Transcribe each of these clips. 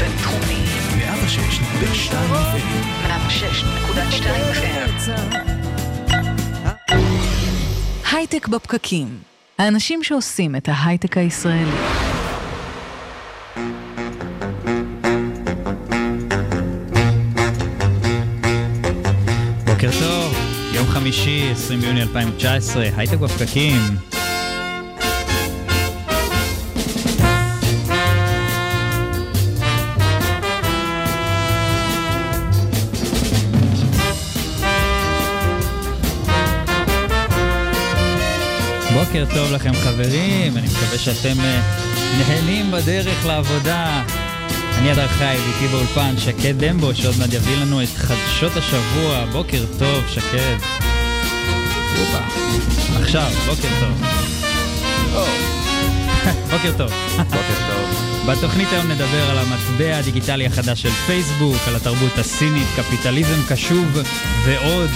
הבינתחומי. 106.2 106.2 הייטק בפקקים. האנשים שעושים את ההייטק הישראלי. בוקר טוב, יום חמישי, 20 ביוני 2019, הייטק בפקקים. בוקר טוב לכם חברים, אני מקווה שאתם אה, נהנים בדרך לעבודה. אני אדר חי, ואיתי באולפן שקד דמבו, שעוד מעט יביא לנו את חדשות השבוע. בוקר טוב, שקד. הופה. עכשיו, בוקר טוב. בוקר טוב. בוקר טוב. בתוכנית היום נדבר על המטבע הדיגיטלי החדש של פייסבוק, על התרבות הסינית, קפיטליזם קשוב ועוד.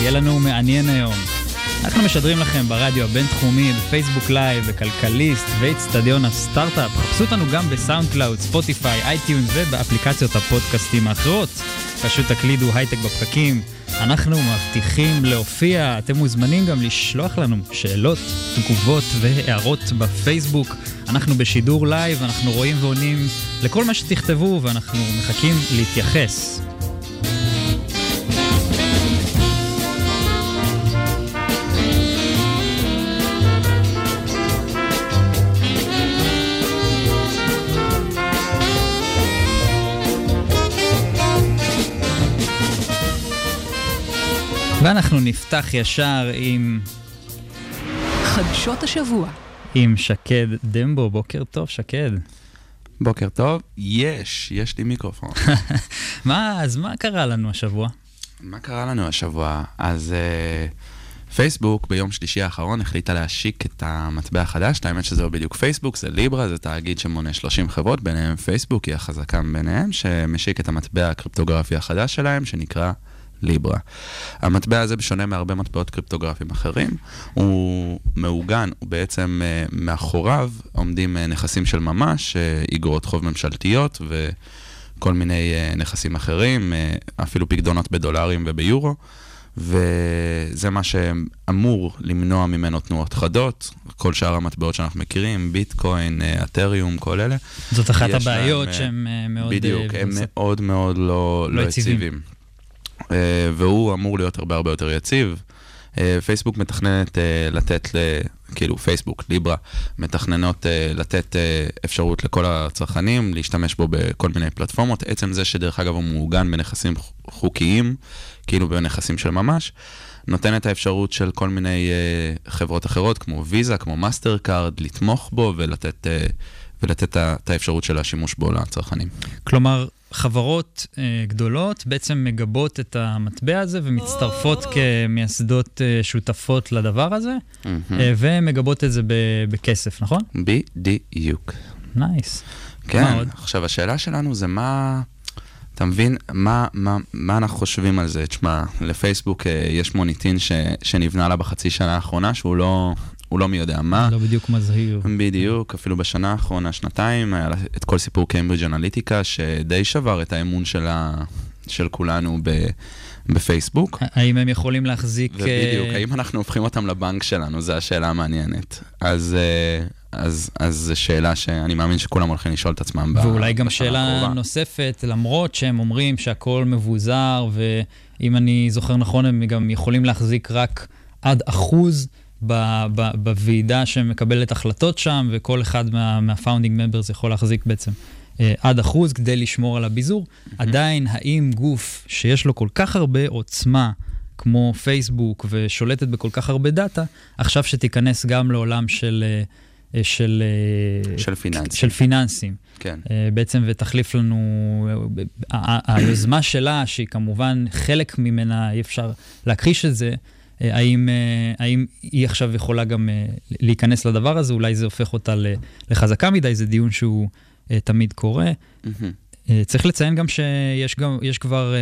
יהיה לנו מעניין היום. אנחנו משדרים לכם ברדיו הבינתחומי, בפייסבוק לייב, בכלכליסט ואיצטדיון הסטארט-אפ. חפשו אותנו גם ב SoundCloud, Spotify, iTunes ובאפליקציות הפודקאסטים האחרות. פשוט תקלידו הייטק בפקקים. אנחנו מבטיחים להופיע, אתם מוזמנים גם לשלוח לנו שאלות, תגובות והערות בפייסבוק. אנחנו בשידור לייב, אנחנו רואים ועונים לכל מה שתכתבו ואנחנו מחכים להתייחס. ואנחנו נפתח ישר עם, חדשות השבוע. עם שקד דמבו. בוקר טוב, שקד. בוקר טוב. יש, יש לי מיקרופון. מה, אז מה קרה לנו השבוע? מה קרה לנו השבוע? אז uh, פייסבוק ביום שלישי האחרון החליטה להשיק את המטבע החדש. האמת שזה לא בדיוק פייסבוק, זה ליברה, זה תאגיד שמונה 30 חברות, ביניהם פייסבוק היא החזקה ביניהם, שמשיק את המטבע הקריפטוגרפי החדש שלהם, שנקרא ליברה. המטבע הזה, בשונה מהרבה מטבעות קריפטוגרפיים אחרים, הוא מעוגן, הוא בעצם אה, מאחוריו עומדים אה, נכסים של ממש, אה, איגרות חוב ממשלתיות וכל מיני נכסים אחרים, אפילו פקדונות בדולרים וביורו. וזה מה שאמור למנוע ממנו תנועות חדות, כל שאר המטבעות שאנחנו מכירים, ביטקוין, אתריום, כל אלה. זאת אחת הבעיות להם, שהם מאוד... בדיוק, הם מאוד מאוד לא, לא, לא יציבים. יציבים. אה, והוא אמור להיות הרבה הרבה יותר יציב. אה, פייסבוק מתכננת אה, לתת, כאילו פייסבוק, ליברה, מתכננות לתת אפשרות לכל הצרכנים להשתמש בו בכל מיני פלטפורמות. עצם זה שדרך אגב הוא מעוגן בנכסים חוקיים, כאילו בנכסים של ממש, נותן את האפשרות של כל מיני חברות אחרות, כמו ויזה, כמו מאסטר קארד, לתמוך בו ולתת, ולתת את האפשרות של השימוש בו לצרכנים. כלומר, חברות uh, גדולות בעצם מגבות את המטבע הזה ומצטרפות oh. כמייסדות uh, שותפות לדבר הזה, mm-hmm. uh, ומגבות את זה בכסף, נכון? בדיוק. נייס. כן, עכשיו השאלה שלנו זה מה... אתה מבין, מה, מה, מה אנחנו חושבים על זה? תשמע, לפייסבוק יש מוניטין ש, שנבנה לה בחצי שנה האחרונה, שהוא לא, הוא לא מי יודע מה. לא בדיוק מזהיר. בדיוק, אפילו בשנה האחרונה, שנתיים, היה את כל סיפור קיימברידג' אנליטיקה, שדי שבר את האמון של, ה... של כולנו ב... בפייסבוק. האם הם יכולים להחזיק... ובדיוק, uh... האם אנחנו הופכים אותם לבנק שלנו? זו השאלה המעניינת. אז, uh, אז, אז זו שאלה שאני מאמין שכולם הולכים לשאול את עצמם. ואולי גם שאלה הקרובה. נוספת, למרות שהם אומרים שהכל מבוזר, ואם אני זוכר נכון, הם גם יכולים להחזיק רק עד אחוז. בוועידה שמקבלת החלטות שם, וכל אחד מה-founding members יכול להחזיק בעצם אה, עד אחוז כדי לשמור על הביזור. Mm-hmm. עדיין, האם גוף שיש לו כל כך הרבה עוצמה, כמו פייסבוק, ושולטת בכל כך הרבה דאטה, עכשיו שתיכנס גם לעולם של... אה, של, של פיננסים. של פיננסים. כן. בעצם, ותחליף לנו, היוזמה שלה, שהיא כמובן חלק ממנה, אי אפשר להכחיש את זה, אה, האם, אה, האם היא עכשיו יכולה גם אה, להיכנס לדבר הזה, אולי זה הופך אותה לחזקה מדי, זה דיון שהוא תמיד קורה. Mm-hmm. צריך לציין גם שיש גם, כבר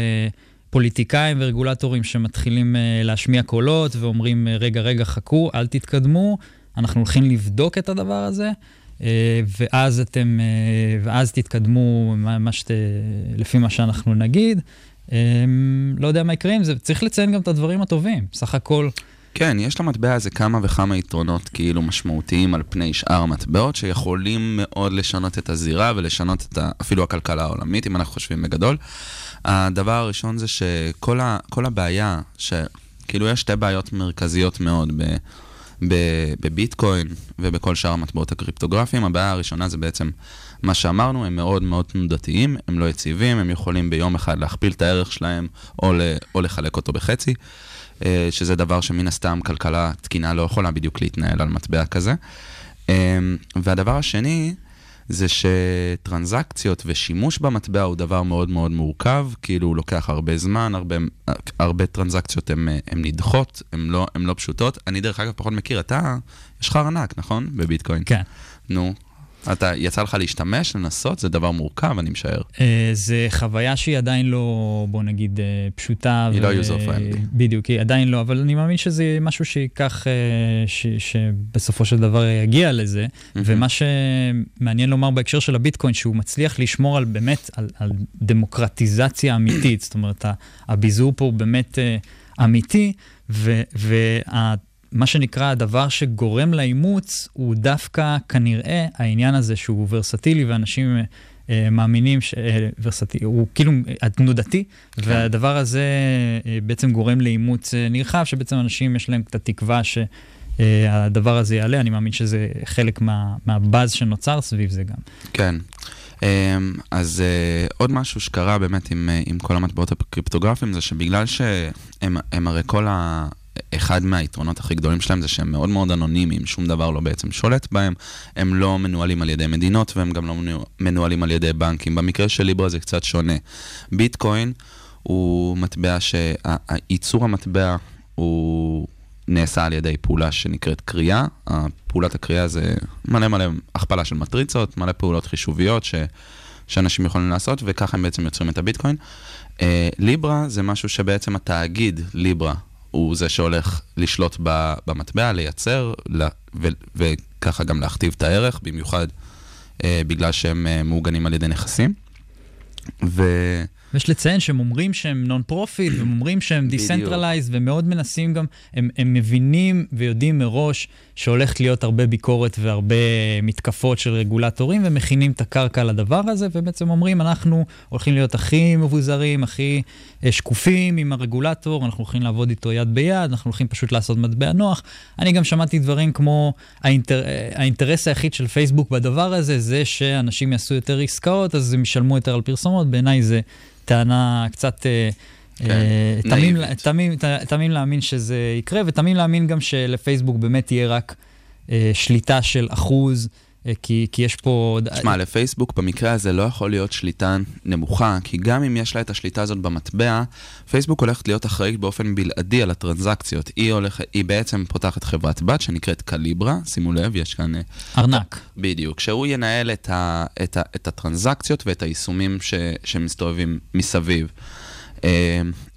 פוליטיקאים ורגולטורים שמתחילים להשמיע קולות ואומרים, רגע, רגע, חכו, אל תתקדמו, אנחנו הולכים לבדוק את הדבר הזה. אה, ואז אתם, אה, ואז תתקדמו מה, מה שת, לפי מה שאנחנו נגיד. אה, לא יודע מה יקרה עם זה, צריך לציין גם את הדברים הטובים, סך הכל. כן, יש למטבע הזה כמה וכמה יתרונות כאילו משמעותיים על פני שאר המטבעות, שיכולים מאוד לשנות את הזירה ולשנות את ה, אפילו הכלכלה העולמית, אם אנחנו חושבים בגדול. הדבר הראשון זה שכל ה, הבעיה, שכאילו יש שתי בעיות מרכזיות מאוד ב, ב, בביטקוין ובכל שאר המטבעות הקריפטוגרפיים. הבעיה הראשונה זה בעצם מה שאמרנו, הם מאוד מאוד תנודתיים, הם לא יציבים, הם יכולים ביום אחד להכפיל את הערך שלהם או, ל, או לחלק אותו בחצי. אה, שזה דבר שמן הסתם כלכלה תקינה לא יכולה בדיוק להתנהל על מטבע כזה. אה, והדבר השני, זה שטרנזקציות ושימוש במטבע הוא דבר מאוד מאוד מורכב, כאילו הוא לוקח הרבה זמן, הרבה, הרבה טרנזקציות הן נדחות, הן לא, לא פשוטות. אני דרך אגב פחות מכיר, אתה, יש לך ארנק, נכון? בביטקוין. כן. נו, אתה, יצא לך להשתמש, לנסות? זה דבר מורכב, אני משער. Uh, זה חוויה שהיא עדיין לא, בוא נגיד, uh, פשוטה. היא לא ו... לא user friendly. בדיוק, היא עדיין לא, אבל אני מאמין שזה משהו שייקח, uh, ש, שבסופו של דבר יגיע לזה. Mm-hmm. ומה שמעניין לומר בהקשר של הביטקוין, שהוא מצליח לשמור על באמת, על, על דמוקרטיזציה אמיתית. זאת אומרת, הביזור פה הוא באמת אמיתי, וה... מה שנקרא, הדבר שגורם לאימוץ הוא דווקא כנראה העניין הזה שהוא ורסטילי ואנשים אה, מאמינים, ש... אה, הוא כאילו התנודתי, כן. והדבר הזה אה, בעצם גורם לאימוץ אה, נרחב, שבעצם אנשים יש להם את התקווה שהדבר אה, הזה יעלה, אני מאמין שזה חלק מה, מהבאז שנוצר סביב זה גם. כן. אז אה, עוד משהו שקרה באמת עם, אה, עם כל המטבעות הקריפטוגרפיים זה שבגלל שהם הרי כל ה... אחד מהיתרונות הכי גדולים שלהם זה שהם מאוד מאוד אנונימיים, שום דבר לא בעצם שולט בהם, הם לא מנוהלים על ידי מדינות והם גם לא מנוהלים על ידי בנקים. במקרה של ליברה זה קצת שונה. ביטקוין הוא מטבע שייצור המטבע הוא נעשה על ידי פעולה שנקראת קריאה. פעולת הקריאה זה מלא מלא הכפלה של מטריצות, מלא פעולות חישוביות ש... שאנשים יכולים לעשות, וככה הם בעצם יוצרים את הביטקוין. ליברה uh, זה משהו שבעצם התאגיד ליברה הוא זה שהולך לשלוט במטבע, לייצר, וככה גם להכתיב את הערך, במיוחד אה, בגלל שהם אה, מעוגנים על ידי נכסים. ו... ויש לציין שהם אומרים שהם non-profit, והם אומרים שהם decentralized, ומאוד מנסים גם, הם, הם מבינים ויודעים מראש שהולכת להיות הרבה ביקורת והרבה מתקפות של רגולטורים, ומכינים את הקרקע לדבר הזה, ובעצם אומרים, אנחנו הולכים להיות הכי מבוזרים, הכי אה, שקופים עם הרגולטור, אנחנו הולכים לעבוד איתו יד ביד, אנחנו הולכים פשוט לעשות מטבע נוח. אני גם שמעתי דברים כמו, האינטר, אה, האינטרס היחיד של פייסבוק בדבר הזה, זה שאנשים יעשו יותר עסקאות, אז הם ישלמו יותר על פרסומות, בעיניי זה... טענה קצת... אה, כן, אה, תמים להאמין שזה יקרה, ותמים להאמין גם שלפייסבוק באמת תהיה רק אה, שליטה של אחוז. כי, כי יש פה... תשמע, לפייסבוק במקרה הזה לא יכול להיות שליטה נמוכה, כי גם אם יש לה את השליטה הזאת במטבע, פייסבוק הולכת להיות אחראית באופן בלעדי על הטרנזקציות. היא, הולכת, היא בעצם פותחת חברת בת שנקראת קליברה, שימו לב, יש כאן... ארנק. בדיוק, שהוא ינהל את, ה, את, ה, את הטרנזקציות ואת היישומים ש, שמסתובבים מסביב.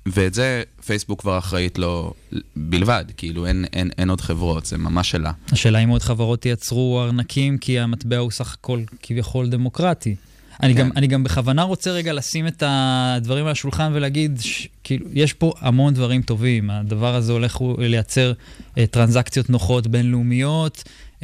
ואת זה פייסבוק כבר אחראית לו בלבד, כאילו אין, אין, אין עוד חברות, זה ממש שלה. השאלה אם עוד חברות ייצרו ארנקים, כי המטבע הוא סך הכל כביכול דמוקרטי. אני, כן. גם, אני גם בכוונה רוצה רגע לשים את הדברים על השולחן ולהגיד, ש, כאילו, יש פה המון דברים טובים. הדבר הזה הולך לייצר uh, טרנזקציות נוחות בינלאומיות, uh,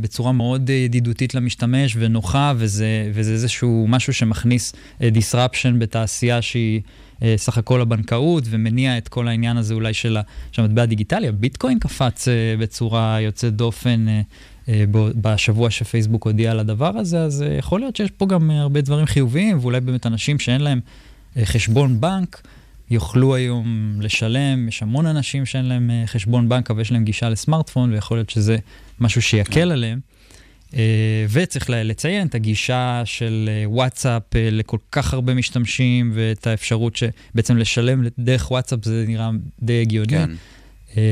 בצורה מאוד ידידותית למשתמש ונוחה, וזה, וזה איזשהו משהו שמכניס uh, disruption בתעשייה שהיא... אה, סך הכל הבנקאות ומניע את כל העניין הזה אולי של המטבע הדיגיטלי. הביטקוין קפץ אה, בצורה יוצאת דופן אה, בשבוע שפייסבוק הודיע על הדבר הזה, אז יכול להיות שיש פה גם הרבה דברים חיוביים, ואולי באמת אנשים שאין להם חשבון בנק. יוכלו היום לשלם, יש המון אנשים שאין להם חשבון בנק, אבל יש להם גישה לסמארטפון, ויכול להיות שזה משהו שיקל כן. עליהם. אה, וצריך לציין את הגישה של אה, וואטסאפ אה, לכל כך הרבה משתמשים, ואת האפשרות שבעצם לשלם דרך וואטסאפ זה נראה די הגיוני. כן.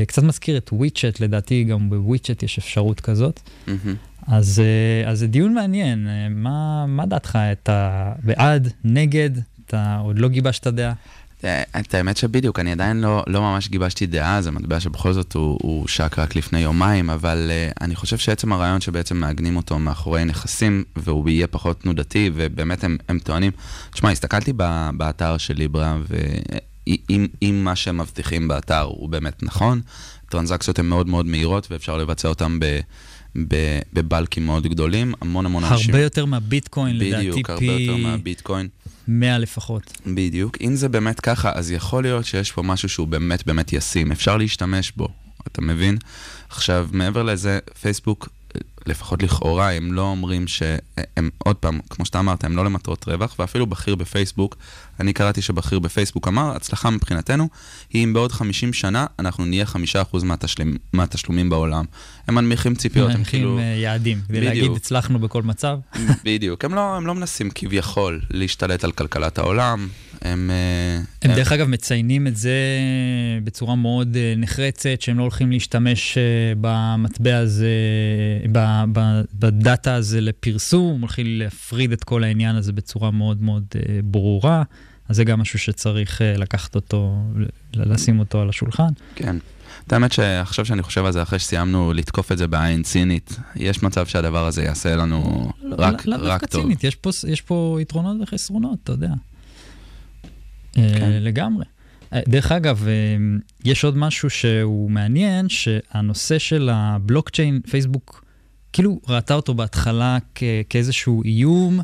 קצת מזכיר את וויצ'ט, לדעתי גם בוויצ'ט יש אפשרות כזאת. Mm-hmm. אז, אז זה דיון מעניין, מה, מה דעתך? אתה בעד, נגד, אתה עוד לא גיבשת דעה? אה, את האמת שבדיוק, אני עדיין לא, לא ממש גיבשתי דעה, זה מטבע שבכל זאת הוא, הוא שק רק לפני יומיים, אבל uh, אני חושב שעצם הרעיון שבעצם מעגנים אותו מאחורי נכסים, והוא יהיה פחות תנודתי, ובאמת הם, הם טוענים, תשמע, הסתכלתי ב, באתר של ליברה, ואם מה שהם מבטיחים באתר הוא באמת נכון, טרנזקציות הן מאוד מאוד מהירות, ואפשר לבצע אותן ב... בבלקים מאוד גדולים, המון המון הרבה אנשים... הרבה יותר מהביטקוין, לדעתי פי... בדיוק, הרבה יותר מהביטקוין. 100 לפחות. בדיוק. אם זה באמת ככה, אז יכול להיות שיש פה משהו שהוא באמת באמת ישים. אפשר להשתמש בו, אתה מבין? עכשיו, מעבר לזה, פייסבוק לפחות לכאורה, הם לא אומרים שהם, עוד פעם, כמו שאתה אמרת, הם לא למטרות רווח, ואפילו בכיר בפייסבוק, אני קראתי שבכיר בפייסבוק אמר, הצלחה מבחינתנו היא אם בעוד 50 שנה אנחנו נהיה 5% מהתשלומים, מהתשלומים בעולם. הם מנמיכים ציפיות, הם כאילו... מנמיכים אה, יעדים, כדי בדיוק. להגיד הצלחנו בכל מצב. בדיוק, הם לא, הם לא מנסים כביכול להשתלט על כלכלת העולם, הם... אה, הם דרך אגב מציינים את זה בצורה מאוד אה, נחרצת, שהם לא הולכים להשתמש במטבע הזה, בדאטה הזה לפרסום, הולכים להפריד את כל העניין הזה בצורה מאוד מאוד ברורה. אז זה גם משהו שצריך לקחת אותו, לשים אותו על השולחן. כן. את האמת שעכשיו שאני חושב על זה, אחרי שסיימנו לתקוף את זה בעין צינית, יש מצב שהדבר הזה יעשה לנו לא, רק, לא, רק טוב. צינית, יש פה, יש פה יתרונות וחסרונות, אתה יודע. אה, כן. לגמרי. אה, דרך אגב, אה, יש עוד משהו שהוא מעניין, שהנושא של הבלוקצ'יין, פייסבוק, כאילו ראתה אותו בהתחלה כ- כאיזשהו איום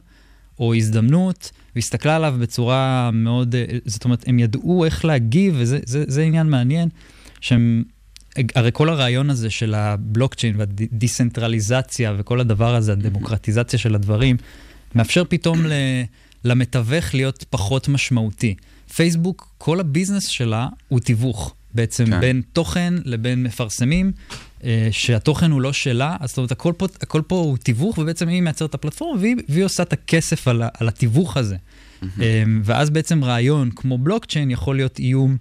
או הזדמנות, והסתכלה עליו בצורה מאוד, זאת אומרת, הם ידעו איך להגיב, וזה זה, זה עניין מעניין. שהם, הרי כל הרעיון הזה של הבלוקצ'יין והדיסנטרליזציה וכל הדבר הזה, הדמוקרטיזציה של הדברים, מאפשר פתאום ל, למתווך להיות פחות משמעותי. פייסבוק, כל הביזנס שלה הוא תיווך. בעצם כן. בין תוכן לבין מפרסמים, אה, שהתוכן הוא לא שלה, אז זאת אומרת, הכל פה, הכל פה הוא תיווך, ובעצם היא מייצרת את הפלטפורמה, והיא, והיא עושה את הכסף על, על התיווך הזה. Mm-hmm. ואז בעצם רעיון כמו בלוקצ'יין יכול להיות איום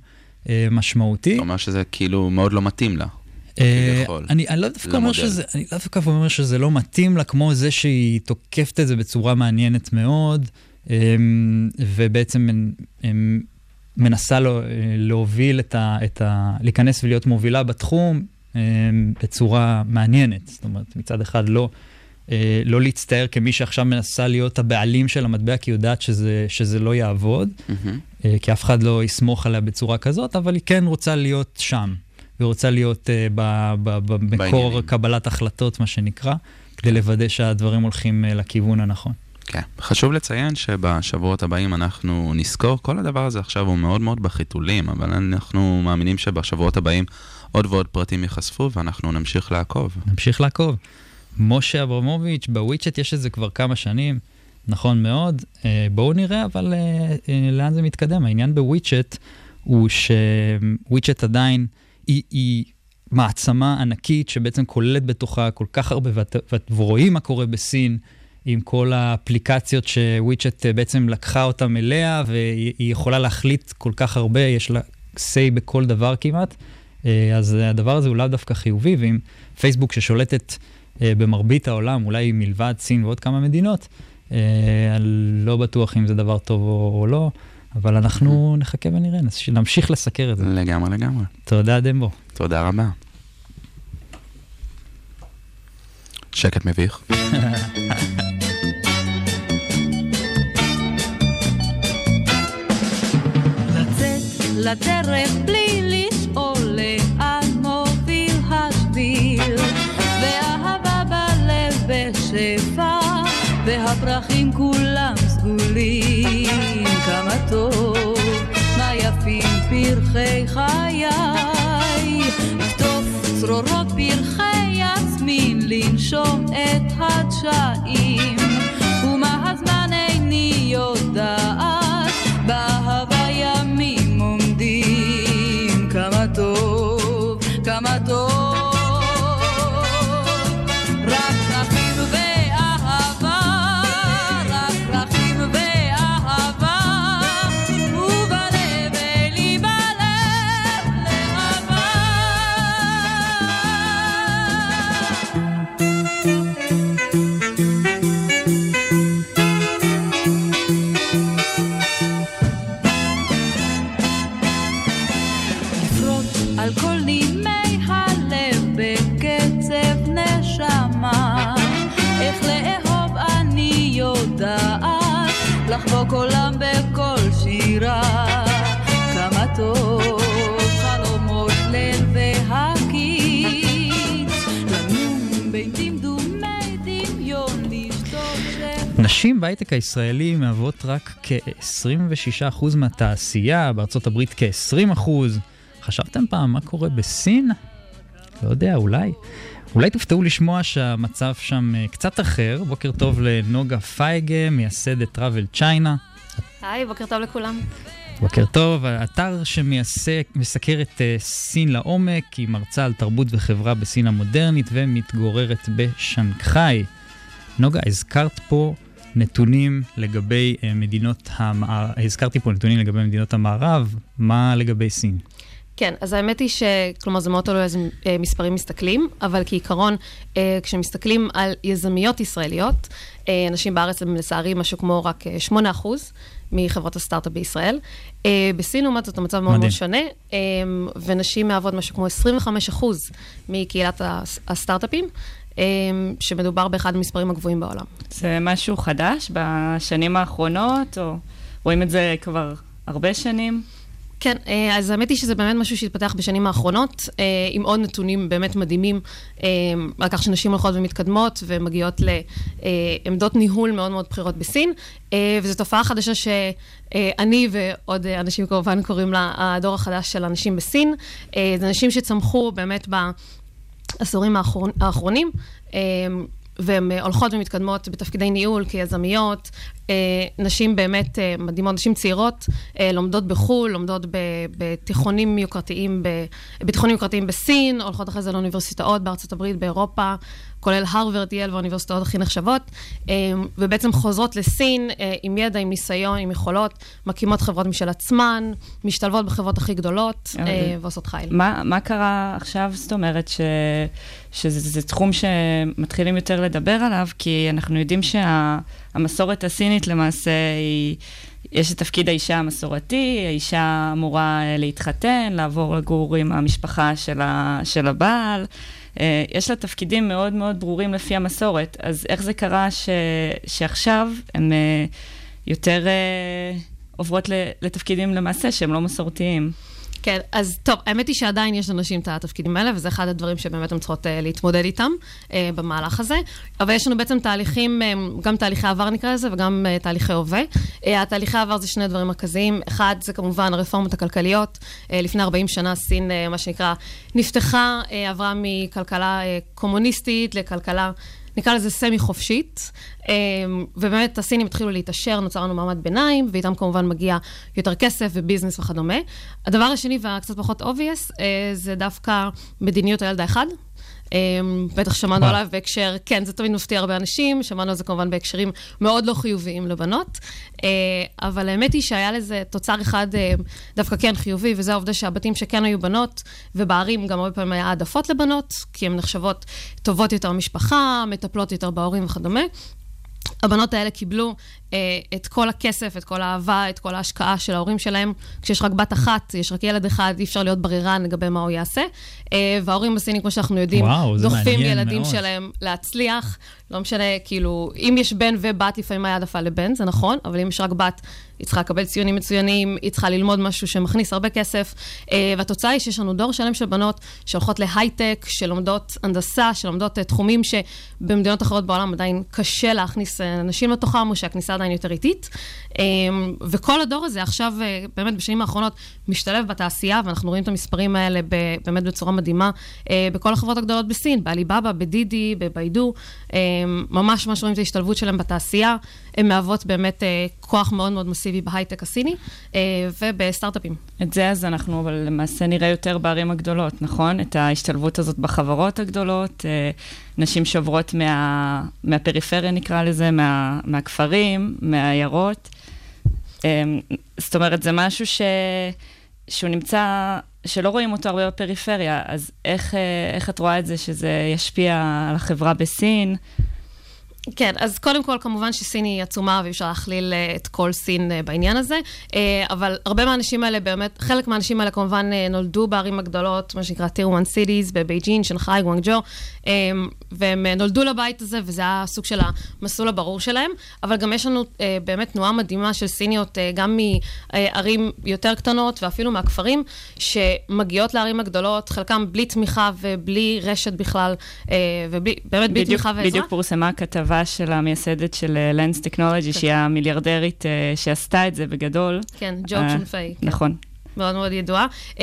אה, משמעותי. אתה אומר שזה כאילו מאוד לא מתאים לה. אה, אני, אני לא דווקא אומר שזה, אני לא דווקא אומר שזה לא מתאים לה, כמו זה שהיא תוקפת את זה בצורה מעניינת מאוד, ובעצם מנסה לו, להוביל את ה, את ה... להיכנס ולהיות מובילה בתחום בצורה מעניינת. זאת אומרת, מצד אחד לא, לא להצטער כמי שעכשיו מנסה להיות הבעלים של המטבע, כי היא יודעת שזה, שזה לא יעבוד. Mm-hmm. אה, כי אף אחד לא יסמוך עליה בצורה כזאת, אבל היא כן רוצה להיות שם. היא רוצה להיות uh, במקור קבלת החלטות, מה שנקרא, כדי לוודא שהדברים הולכים uh, לכיוון הנכון. כן. חשוב לציין שבשבועות הבאים אנחנו נזכור, כל הדבר הזה עכשיו הוא מאוד מאוד בחיתולים, אבל אנחנו מאמינים שבשבועות הבאים עוד ועוד פרטים ייחשפו ואנחנו נמשיך לעקוב. נמשיך לעקוב. משה אברמוביץ', בוויצ'ט יש את זה כבר כמה שנים. נכון מאוד. אה, בואו נראה אבל אה, אה, לאן זה מתקדם. העניין בוויצ'ט הוא שוויצ'ט עדיין היא, היא מעצמה ענקית שבעצם כוללת בתוכה כל כך הרבה, ורואים מה קורה בסין. עם כל האפליקציות שוויצ'ט בעצם לקחה אותם אליה, והיא יכולה להחליט כל כך הרבה, יש לה say בכל דבר כמעט. אז הדבר הזה הוא לאו דווקא חיובי, ואם פייסבוק ששולטת במרבית העולם, אולי מלבד סין ועוד כמה מדינות, אה, לא בטוח אם זה דבר טוב או לא, אבל אנחנו נחכה ונראה, נמשיך לסקר את זה. לגמרי, לגמרי. תודה, דמבו. תודה רבה. שקט מביך. לדרך בלי לשאול לאן מוביל השביל, ואהבה בלב בשפע. והפרחים כולם סגולים, כמה טוב, מה יפים פרחי חיי, לכתוב צרורות פרחי יסמין, לנשום את הדשאים, ומה הזמן איני יודעת, קולם בקול שירה, כמה טוב חלומות ליל נשים בהייטק הישראלי מהוות רק כ-26% מהתעשייה, בארצות הברית כ-20%. חשבתם פעם מה קורה בסין? לא יודע, אולי. אולי תופתעו לשמוע שהמצב שם אה, קצת אחר. בוקר טוב לנוגה פייגה, מייסדת טראבל צ'יינה. היי, בוקר טוב לכולם. בוקר טוב, האתר שמסקר את אה, סין לעומק, היא מרצה על תרבות וחברה בסין המודרנית ומתגוררת בשנגחאי. נוגה, הזכרת פה נתונים לגבי אה, מדינות המערב, הזכרתי פה נתונים לגבי מדינות המערב, מה לגבי סין? כן, אז האמת היא ש... כלומר, זה מאוד תלוי איזה אה, מספרים מסתכלים, אבל כעיקרון, אה, כשמסתכלים על יזמיות ישראליות, נשים בארץ הם לצערי משהו כמו רק 8% מחברות הסטארט-אפ בישראל. בסין, לעומת זאת, המצב מאוד מאוד שונה, ונשים מהוות משהו כמו 25% מקהילת הסטארט-אפים. שמדובר באחד המספרים הגבוהים בעולם. זה משהו חדש בשנים האחרונות, או רואים את זה כבר הרבה שנים? כן, אה, אז האמת היא שזה באמת משהו שהתפתח בשנים האחרונות, אה, עם עוד נתונים באמת מדהימים, אה, על כך שנשים הולכות ומתקדמות ומגיעות לעמדות ניהול מאוד מאוד בכירות בסין, וזו תופעה חדשה שאני ועוד אנשים כמובן קוראים לה הדור החדש של אנשים בסין. זה אנשים שצמחו באמת בעשורים האחרונים. והן הולכות ומתקדמות בתפקידי ניהול כיזמיות, נשים באמת אה, מדהימות, נשים צעירות, אה, לומדות בחו"ל, לומדות בתיכונים יוקרתיים, בתיכונים יוקרתיים בסין, הולכות אחרי זה לאוניברסיטאות בארצות הברית, באירופה, כולל הרווארד, יל והאוניברסיטאות הכי נחשבות, ובעצם חוזרות לסין עם ידע, עם ניסיון, עם יכולות, מקימות חברות משל עצמן, משתלבות בחברות הכי גדולות ועושות חייל. מה, מה קרה עכשיו, זאת אומרת, ש, שזה תחום שמתחילים יותר לדבר עליו, כי אנחנו יודעים שהמסורת שה, הסינית למעשה היא... יש את תפקיד האישה המסורתי, האישה אמורה אה, להתחתן, לעבור לגור עם המשפחה של, ה, של הבעל. אה, יש לה תפקידים מאוד מאוד ברורים לפי המסורת, אז איך זה קרה ש, שעכשיו הן אה, יותר עוברות לתפקידים למעשה שהם לא מסורתיים? כן, אז טוב, האמת היא שעדיין יש לנשים את התפקידים האלה, וזה אחד הדברים שבאמת הן צריכות uh, להתמודד איתם uh, במהלך הזה. אבל יש לנו בעצם תהליכים, um, גם תהליכי עבר נקרא לזה, וגם uh, תהליכי הווה. Uh, התהליכי עבר זה שני דברים מרכזיים. אחד, זה כמובן הרפורמות הכלכליות. Uh, לפני 40 שנה סין, uh, מה שנקרא, נפתחה, uh, עברה מכלכלה uh, קומוניסטית לכלכלה... נקרא לזה סמי-חופשית, אמ, ובאמת הסינים התחילו להתעשר, נוצר לנו מעמד ביניים, ואיתם כמובן מגיע יותר כסף וביזנס וכדומה. הדבר השני והקצת פחות obvious, אה, זה דווקא מדיניות הילד האחד. אמ, בטח שמענו עליו בהקשר, כן, זה תמיד מפתיע הרבה אנשים, שמענו על זה כמובן בהקשרים מאוד לא חיוביים לבנות, אה, אבל האמת היא שהיה לזה תוצר אחד אה, דווקא כן חיובי, וזה העובדה שהבתים שכן היו בנות, ובערים גם הרבה פעמים היה העדפות לבנות, כי הן נחשבות טובות יותר משפחה, מטפלות יותר בהורים וכדומה. הבנות האלה קיבלו את כל הכסף, את כל האהבה, את כל ההשקעה של ההורים שלהם. כשיש רק בת אחת, יש רק ילד אחד, אי אפשר להיות בררן לגבי מה הוא יעשה. אה, וההורים בסינים, כמו שאנחנו יודעים, וואו, דוחפים ילדים מאוד. שלהם להצליח. לא משנה, כאילו, אם יש בן ובת, לפעמים היה העדפה לבן, זה נכון, אבל אם יש רק בת, היא צריכה לקבל ציונים מצוינים, היא צריכה ללמוד משהו שמכניס הרבה כסף. אה, והתוצאה היא שיש לנו דור שלם של בנות שהולכות להייטק, שלומדות הנדסה, שלומדות אה, תחומים שבמדינות אחרות בעולם עדיין קשה להכניס אה, נשים לתוכם, או שהכניסה עדיין יותר איטית. וכל הדור הזה עכשיו, באמת בשנים האחרונות, משתלב בתעשייה, ואנחנו רואים את המספרים האלה באמת בצורה מדהימה בכל החברות הגדולות בסין, בעליבאבא, בדידי, בביידו. ממש ממש רואים את ההשתלבות שלהם בתעשייה. הן מהוות באמת כוח מאוד מאוד מסיבי. בהייטק הסיני אה, ובסטארט-אפים. את זה אז אנחנו למעשה נראה יותר בערים הגדולות, נכון? את ההשתלבות הזאת בחברות הגדולות, אה, נשים שעוברות מה, מהפריפריה נקרא לזה, מה, מהכפרים, מהעיירות. אה, זאת אומרת, זה משהו ש... שהוא נמצא, שלא רואים אותו הרבה בפריפריה, אז איך, איך את רואה את זה שזה ישפיע על החברה בסין? כן, אז קודם כל, כמובן שסין היא עצומה ואי אפשר להכליל אה, את כל סין אה, בעניין הזה, אה, אבל הרבה מהאנשים האלה באמת, חלק מהאנשים האלה כמובן נולדו בערים הגדולות, מה שנקרא tier 1 cities, בבייג'ין, שנגחאי, גואנג'ו, והם נולדו לבית הזה, וזה היה סוג של המסלול הברור שלהם, אבל גם יש לנו באמת תנועה מדהימה של סיניות, גם מערים יותר קטנות ואפילו מהכפרים, שמגיעות לערים הגדולות, חלקם בלי תמיכה ובלי רשת בכלל, ובאמת בלי בדיוק, תמיכה ועזרה. בדיוק פורסמה כתבה של המייסדת של לנס טכנולוגי, שהיא המיליארדרית אה, שעשתה את זה בגדול. כן, ג'ו אה, צ'ון פיי. כן. נכון. מאוד מאוד ידועה. Um,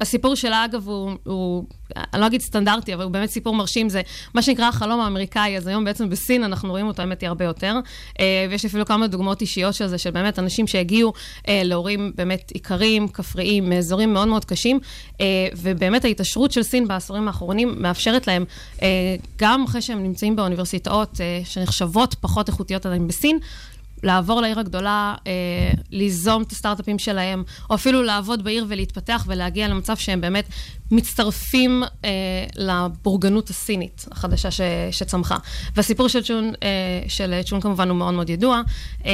הסיפור שלה, אגב, הוא, הוא, אני לא אגיד סטנדרטי, אבל הוא באמת סיפור מרשים, זה מה שנקרא החלום האמריקאי, אז היום בעצם בסין אנחנו רואים אותו, האמת היא, הרבה יותר. Uh, ויש אפילו כמה דוגמאות אישיות של זה, של באמת אנשים שהגיעו uh, להורים באמת עיקרים, כפריים, מאזורים מאוד מאוד קשים, uh, ובאמת ההתעשרות של סין בעשורים האחרונים מאפשרת להם, גם אחרי שהם נמצאים באוניברסיטאות שנחשבות פחות איכותיות עדיין בסין, לעבור לעיר הגדולה, אה, ליזום את הסטארט-אפים שלהם, או אפילו לעבוד בעיר ולהתפתח ולהגיע למצב שהם באמת מצטרפים אה, לבורגנות הסינית החדשה ש, שצמחה. והסיפור של צ'ון, אה, של צ'ון כמובן הוא מאוד מאוד ידוע, אה,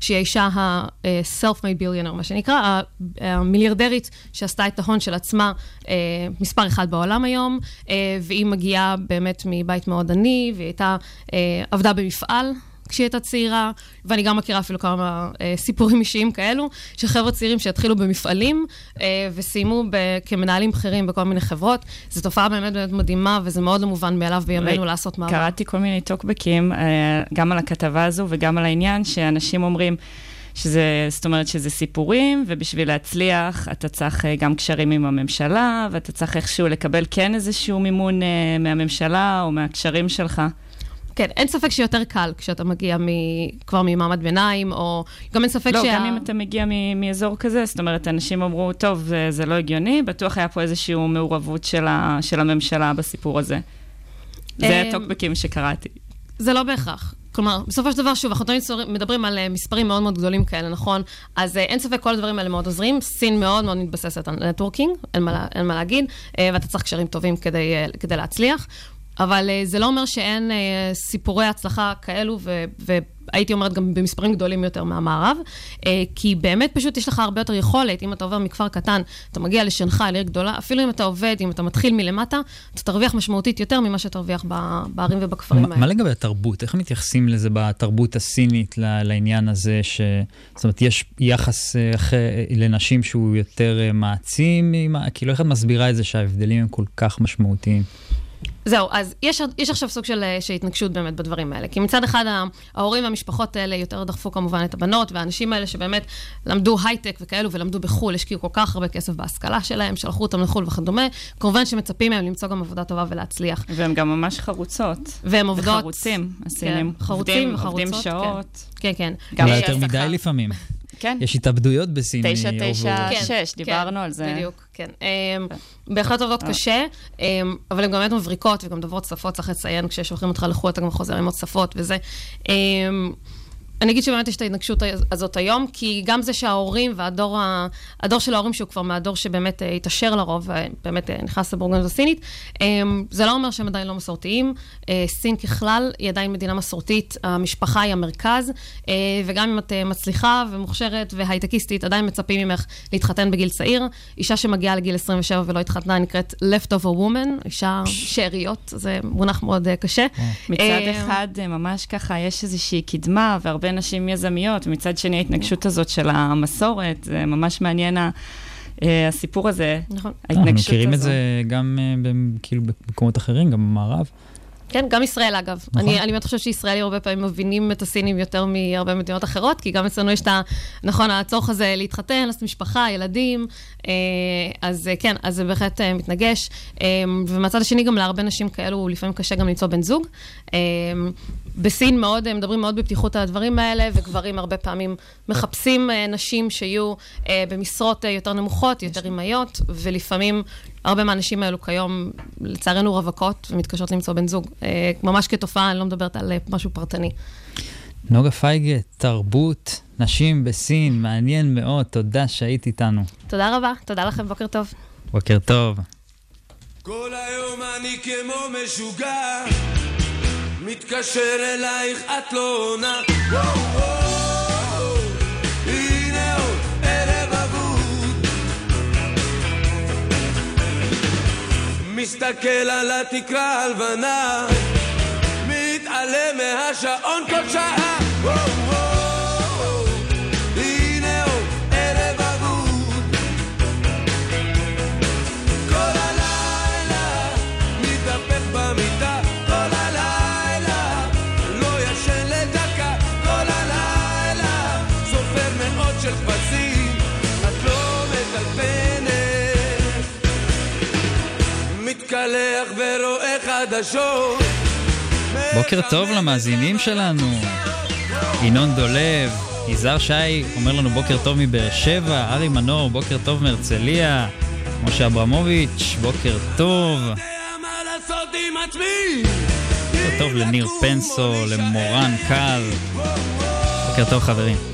שהיא האישה ה-self-made billionaire, מה שנקרא, המיליארדרית שעשתה את ההון של עצמה אה, מספר אחד בעולם היום, אה, והיא מגיעה באמת מבית מאוד עני, והיא הייתה, אה, עבדה במפעל. כשהיא הייתה צעירה, ואני גם מכירה אפילו כמה אה, סיפורים אישיים כאלו, של חבר'ה צעירים שהתחילו במפעלים אה, וסיימו ב- כמנהלים בכירים בכל מיני חברות. זו תופעה באמת באמת מדהימה, וזה מאוד לא מובן מאליו בימינו לעשות מעבר. קראתי כל מיני טוקבקים, אה, גם על הכתבה הזו וגם על העניין, שאנשים אומרים... שזה, זאת אומרת שזה סיפורים, ובשביל להצליח אתה צריך אה, גם קשרים עם הממשלה, ואתה צריך איכשהו לקבל כן איזשהו מימון uh, מהממשלה או מהקשרים שלך. כן, אין ספק שיותר קל כשאתה מגיע מ... כבר ממעמד ביניים, או גם אין ספק לא, שה... לא, גם אם אתה מגיע מ... מאזור כזה, זאת אומרת, אנשים אמרו, טוב, זה, זה לא הגיוני, בטוח היה פה איזושהי מעורבות של, ה... של הממשלה בסיפור הזה. זה אמ, הטוקבקים שקראתי. זה לא בהכרח. כלומר, בסופו של דבר, שוב, אנחנו תמיד מדברים על אה, מספרים מאוד מאוד גדולים כאלה, נכון? אז אה, אין ספק, כל הדברים האלה מאוד עוזרים. סין מאוד מאוד מתבססת על נטוורקינג, אין מה, אין מה להגיד, אה, ואתה צריך קשרים טובים כדי, כדי להצליח. אבל uh, זה לא אומר שאין uh, סיפורי הצלחה כאלו, ו- והייתי אומרת גם במספרים גדולים יותר מהמערב, uh, כי באמת פשוט יש לך הרבה יותר יכולת, אם אתה עובר מכפר קטן, אתה מגיע לשנגחאי, לעיר גדולה, אפילו אם אתה עובד, אם אתה מתחיל מלמטה, אתה תרוויח משמעותית יותר ממה שתרוויח בערים ובכפרים האלה. מה לגבי התרבות? איך מתייחסים לזה בתרבות הסינית, לעניין הזה, ש... זאת אומרת, יש יחס לנשים שהוא יותר מעצים, כאילו איך את מסבירה את זה שההבדלים הם כל כך משמעותיים? זהו, אז יש, יש עכשיו סוג של, אה, של התנגשות באמת בדברים האלה. כי מצד אחד ההורים והמשפחות האלה יותר דחפו כמובן את הבנות, והאנשים האלה שבאמת למדו הייטק וכאלו ולמדו בחו"ל, השקיעו כל כך הרבה כסף בהשכלה שלהם, שלחו אותם לחו"ל וכדומה, כמובן שמצפים מהם למצוא גם עבודה טובה ולהצליח. והם גם ממש חרוצות. והם עובדות. וחרוצים, הסינים. כן, חרוצים עובדים, וחרוצות. עובדים שעות. כן, כן. גם אולי יש יותר. מדי לפעמים. כן. יש התאבדויות בסין. תשע, מעובר- תשע, כן, כן, דיברנו על זה. בדיוק, כן. אמ, בהחלט עובדות קשה, אמ, אבל הן גם באמת מבריקות וגם דוברות שפות, צריך לציין, כששולחים אותך לחו"ל אתה גם חוזר עם עוד שפות וזה. אמ, אני אגיד שבאמת יש את ההתנגשות הזאת היום, כי גם זה שההורים והדור ה... הדור של ההורים, שהוא כבר מהדור שבאמת אה, התעשר לרוב, ובאמת אה, נכנס לבורגנות הסינית, אה, זה לא אומר שהם עדיין לא מסורתיים. אה, סין ככלל היא עדיין מדינה מסורתית, המשפחה היא המרכז, אה, וגם אם את אה, מצליחה ומוכשרת והייטקיסטית, עדיין מצפים ממך להתחתן בגיל צעיר. אישה שמגיעה לגיל 27 ולא התחתנה נקראת leftover woman, אישה שאריות, זה מונח מאוד אה, קשה. מצד אה, אחד, אה, ממש ככה, יש איזושהי קדמה והרבה נשים יזמיות, ומצד שני ההתנגשות הזאת של המסורת, זה ממש מעניין ה- אה, הסיפור הזה, נכון. אנחנו ההתנגשות מכירים את הזו. זה גם אה, כאילו במקומות אחרים, גם במערב. כן, גם ישראל אגב. נכון. אני, אני באמת חושבת שישראלים הרבה פעמים מבינים את הסינים יותר מהרבה מדינות אחרות, כי גם אצלנו יש את ה... נכון, הצורך הזה להתחתן, לעשות משפחה, ילדים, אה, אז אה, כן, אז זה בהחלט אה, מתנגש. אה, ומהצד השני, גם להרבה נשים כאלו, לפעמים קשה גם למצוא בן זוג. אה, בסין מאוד, אה, מדברים מאוד בפתיחות על הדברים האלה, וגברים הרבה פעמים מחפשים אה, נשים שיהיו אה, במשרות אה, יותר נמוכות, יותר אמהיות, ולפעמים הרבה מהנשים האלו כיום, לצערנו, רווקות ומתקשות למצוא בן זוג. ממש כתופעה, אני לא מדברת על משהו פרטני. נוגה פייגה, תרבות, נשים בסין, מעניין מאוד, תודה שהיית איתנו. תודה רבה, תודה לכם, בוקר טוב. בוקר טוב. כל היום אני כמו משוגע מתקשר אלייך, את לא עונה. מסתכל על התקרה הלבנה, מתעלם מהשעון כל שעה. וואו, מתקלח ורואה חדשות. בוקר טוב למאזינים שלנו. ינון דולב, יזהר שי אומר לנו בוקר טוב מבאר שבע, ארי מנור, בוקר טוב מהרצליה, משה אברמוביץ', בוקר טוב. בוקר טוב לניר פנסו, למורן קל. בוקר טוב חברים.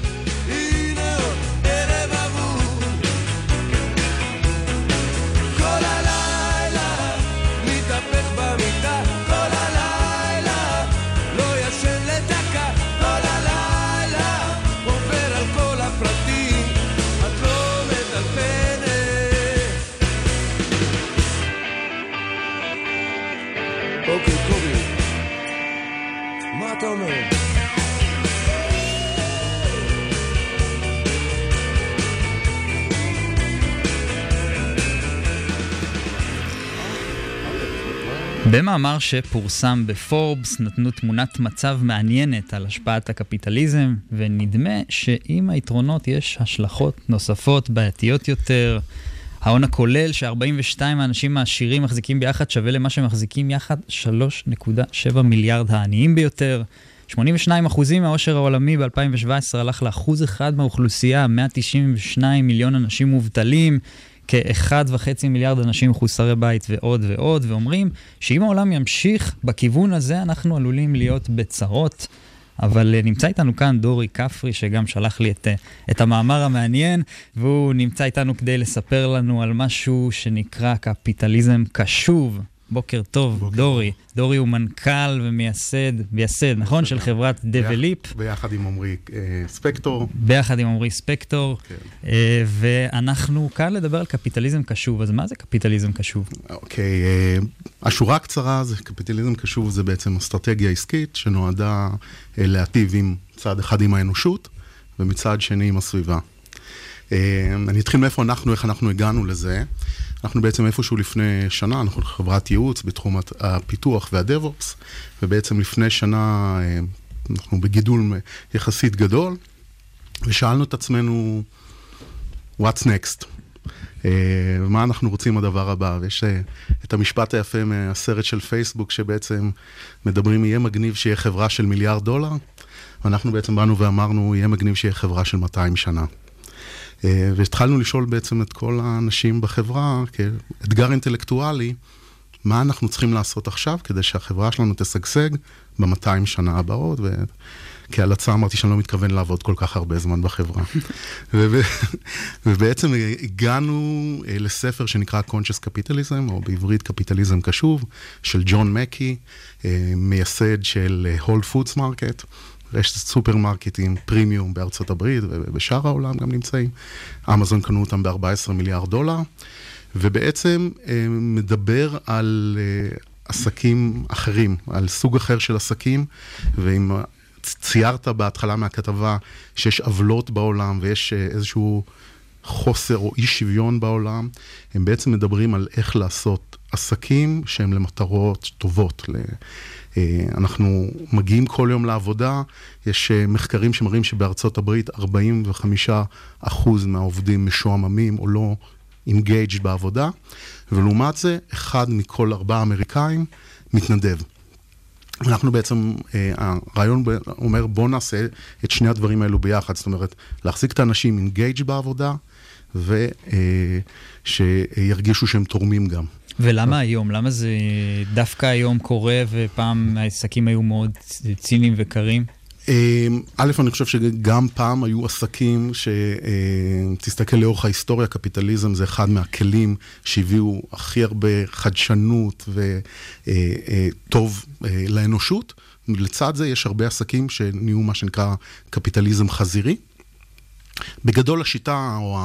אוקיי, קובי, מה אתה אומר? במאמר שפורסם בפורבס נתנו תמונת מצב מעניינת על השפעת הקפיטליזם, ונדמה שעם היתרונות יש השלכות נוספות בעייתיות יותר. ההון הכולל ש-42 האנשים העשירים מחזיקים ביחד שווה למה שמחזיקים יחד 3.7 מיליארד העניים ביותר. 82% מהעושר העולמי ב-2017 הלך לאחוז אחד מהאוכלוסייה, 192 מיליון אנשים מובטלים. כ-1.5 מיליארד אנשים מחוסרי בית ועוד ועוד, ואומרים שאם העולם ימשיך בכיוון הזה, אנחנו עלולים להיות בצרות. אבל uh, נמצא איתנו כאן דורי כפרי, שגם שלח לי את, uh, את המאמר המעניין, והוא נמצא איתנו כדי לספר לנו על משהו שנקרא קפיטליזם קשוב. בוקר טוב, בוקר דורי. דורי הוא מנכ"ל ומייסד, מייסד, נכון? של חברת דבליפ. ביחד עם עמרי אה, ספקטור. ביחד עם עמרי ספקטור, כן. אה, ואנחנו כאן לדבר על קפיטליזם קשוב, אז מה זה קפיטליזם קשוב? אוקיי, אה, השורה הקצרה זה קפיטליזם קשוב, זה בעצם אסטרטגיה עסקית שנועדה אה, להטיב עם צד אחד עם האנושות ומצד שני עם הסביבה. אה, אני אתחיל מאיפה אנחנו, איך אנחנו הגענו לזה. אנחנו בעצם איפשהו לפני שנה, אנחנו חברת ייעוץ בתחום הפיתוח והדב-אופס, ובעצם לפני שנה אה, אנחנו בגידול יחסית גדול, ושאלנו את עצמנו, what's next? אה, מה אנחנו רוצים הדבר הבא? ויש אה, את המשפט היפה מהסרט של פייסבוק, שבעצם מדברים, יהיה מגניב שיהיה חברה של מיליארד דולר, ואנחנו בעצם באנו ואמרנו, יהיה מגניב שיהיה חברה של 200 שנה. אה, והתחלנו לשאול בעצם את כל האנשים בחברה, כאתגר אינטלקטואלי, מה אנחנו צריכים לעשות עכשיו כדי שהחברה שלנו תשגשג ב-200 שנה הבאות, וכהלצה אמרתי שאני לא מתכוון לעבוד כל כך הרבה זמן בחברה. וב- ובעצם הגענו אה, לספר שנקרא Conscious Capitalism, או בעברית קפיטליזם קשוב, של ג'ון מקי, אה, מייסד של Whole Foods Market. רשת סופרמרקטים פרימיום בארצות הברית ובשאר העולם גם נמצאים. אמזון קנו אותם ב-14 מיליארד דולר, ובעצם אה, מדבר על אה, עסקים אחרים, על סוג אחר של עסקים, ואם אה, ציירת בהתחלה מהכתבה שיש עוולות בעולם ויש איזשהו חוסר או אי שוויון בעולם, הם בעצם מדברים על איך לעשות עסקים שהם למטרות טובות. אה, אנחנו מגיעים כל יום לעבודה, יש אה, מחקרים שמראים שבארצות הברית 45% מהעובדים משועממים או לא engaged בעבודה, ולעומת זה, אחד מכל ארבעה אמריקאים מתנדב. אנחנו בעצם, אה, הרעיון אומר בוא נעשה את שני הדברים האלו ביחד, זאת אומרת, להחזיק את האנשים אינגייג' בעבודה, ושירגישו שהם תורמים גם. ולמה היום? למה זה דווקא היום קורה ופעם העסקים היו מאוד ציניים וקרים? אמ, א', אני חושב שגם פעם היו עסקים שתסתכל לאורך ההיסטוריה, קפיטליזם זה אחד מהכלים שהביאו הכי הרבה חדשנות וטוב לאנושות. לצד זה יש הרבה עסקים שנהיו מה שנקרא קפיטליזם חזירי. בגדול השיטה או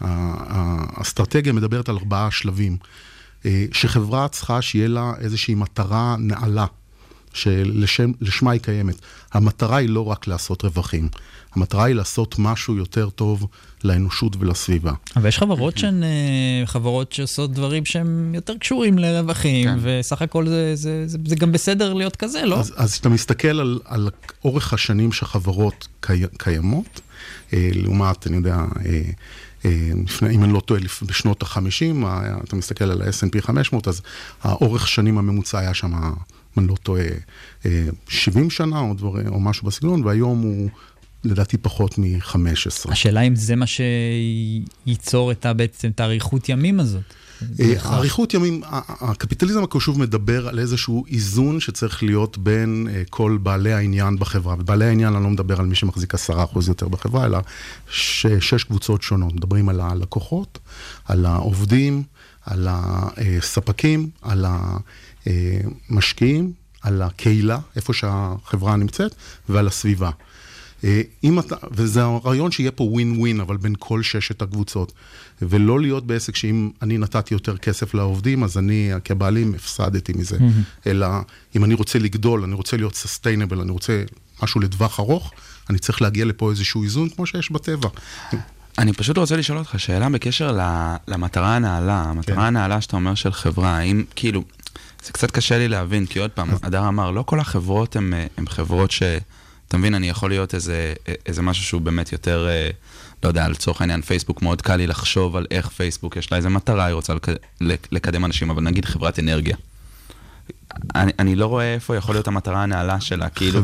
האסטרטגיה מדברת על ארבעה שלבים. אה, שחברה צריכה שיהיה לה איזושהי מטרה נעלה, שלשמה היא קיימת. המטרה היא לא רק לעשות רווחים, המטרה היא לעשות משהו יותר טוב לאנושות ולסביבה. אבל יש חברות שהן אה, חברות שעושות דברים שהם יותר קשורים לרווחים, כן. וסך הכל זה, זה, זה, זה גם בסדר להיות כזה, לא? אז, אז אתה מסתכל על, על אורך השנים שחברות קי, קיימות, אה, לעומת, אני יודע, לפני, אם אני לא טועה, בשנות ה-50, אתה מסתכל על ה-S&P 500, אז האורך שנים הממוצע היה שם, אם אני לא טועה, אה, 70 שנה או, דבר, או משהו בסגנון, והיום הוא לדעתי פחות מ-15. השאלה אם זה מה שייצור את ה, בעצם את האריכות ימים הזאת. אה, אריכות ימים, הקפיטליזם הקשוב מדבר על איזשהו איזון שצריך להיות בין אה, כל בעלי העניין בחברה. ובעלי העניין, אני לא מדבר על מי שמחזיק עשרה אחוז יותר בחברה, אלא שש קבוצות שונות. מדברים על הלקוחות, על העובדים, על הספקים, על המשקיעים, על הקהילה, איפה שהחברה נמצאת, ועל הסביבה. אה, אם אתה, וזה הרעיון שיהיה פה ווין ווין, אבל בין כל ששת הקבוצות. ולא להיות בעסק שאם אני נתתי יותר כסף לעובדים, אז אני כבעלים הפסדתי מזה. אלא אם אני רוצה לגדול, אני רוצה להיות סוסטיינבל, אני רוצה משהו לטווח ארוך, אני צריך להגיע לפה איזשהו איזון כמו שיש בטבע. אני פשוט רוצה לשאול אותך שאלה בקשר למטרה הנעלה, המטרה כן. הנעלה שאתה אומר של חברה, האם כאילו, זה קצת קשה לי להבין, כי עוד פעם, הדר אמר, לא כל החברות הן חברות ש... אתה מבין, אני יכול להיות איזה, איזה משהו שהוא באמת יותר, אה, לא יודע, לצורך העניין פייסבוק, מאוד קל לי לחשוב על איך פייסבוק, יש לה איזה מטרה, היא רוצה לק- לק- לקדם אנשים, אבל נגיד חברת אנרגיה. אני, אני לא רואה איפה יכול להיות המטרה הנעלה שלה, כאילו,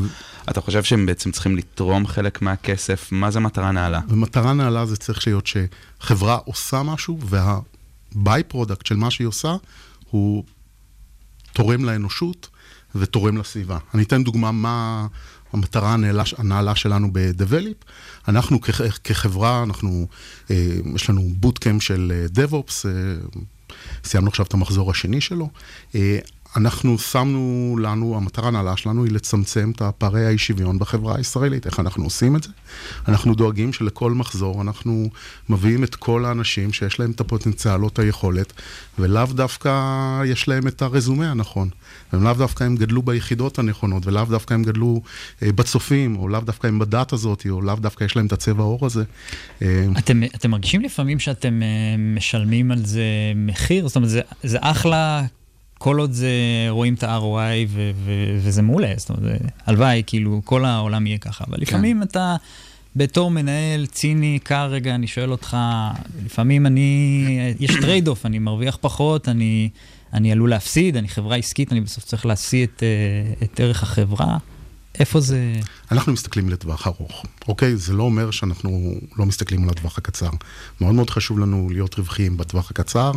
אתה חושב שהם בעצם צריכים לתרום חלק מהכסף, מה זה מטרה נעלה? ומטרה נעלה זה צריך להיות שחברה עושה משהו, וה-by product של מה שהיא עושה, הוא תורם לאנושות ותורם לסביבה. אני אתן דוגמה מה המטרה הנעלה, הנעלה שלנו ב-Develop. אנחנו כ- כחברה, אנחנו, אה, יש לנו בוטקאמפ של אה, DevOps, אה, סיימנו עכשיו את המחזור השני שלו. אה, אנחנו שמנו לנו, המטרה הנעלה שלנו היא לצמצם את הפערי האי שוויון בחברה הישראלית. איך אנחנו עושים את זה? אנחנו דואגים שלכל מחזור אנחנו מביאים את כל האנשים שיש להם את הפוטנציאל או את היכולת, ולאו דווקא יש להם את הרזומה הנכון. והם לאו דווקא הם גדלו ביחידות הנכונות, ולאו דווקא הם גדלו אה, בצופים, או לאו דווקא הם בדת הזאת, או לאו דווקא יש להם את הצבע העור הזה. אה, אתם, אתם מרגישים לפעמים שאתם אה, משלמים על זה מחיר? זאת אומרת, זה, זה אחלה, כל עוד זה, רואים את ה-ROI ו- ו- וזה מעולה, זאת אומרת, הלוואי, כאילו, כל העולם יהיה ככה. אבל לפעמים אתה, בתור מנהל ציני, קר רגע, אני שואל אותך, לפעמים אני, יש trade-off, אני מרוויח פחות, אני, אני עלול להפסיד, אני חברה עסקית, אני בסוף צריך להשיא את, אה, את ערך החברה. איפה זה... אנחנו מסתכלים לטווח ארוך, אוקיי? זה לא אומר שאנחנו לא מסתכלים על הטווח הקצר. מאוד מאוד חשוב לנו להיות רווחיים בטווח הקצר,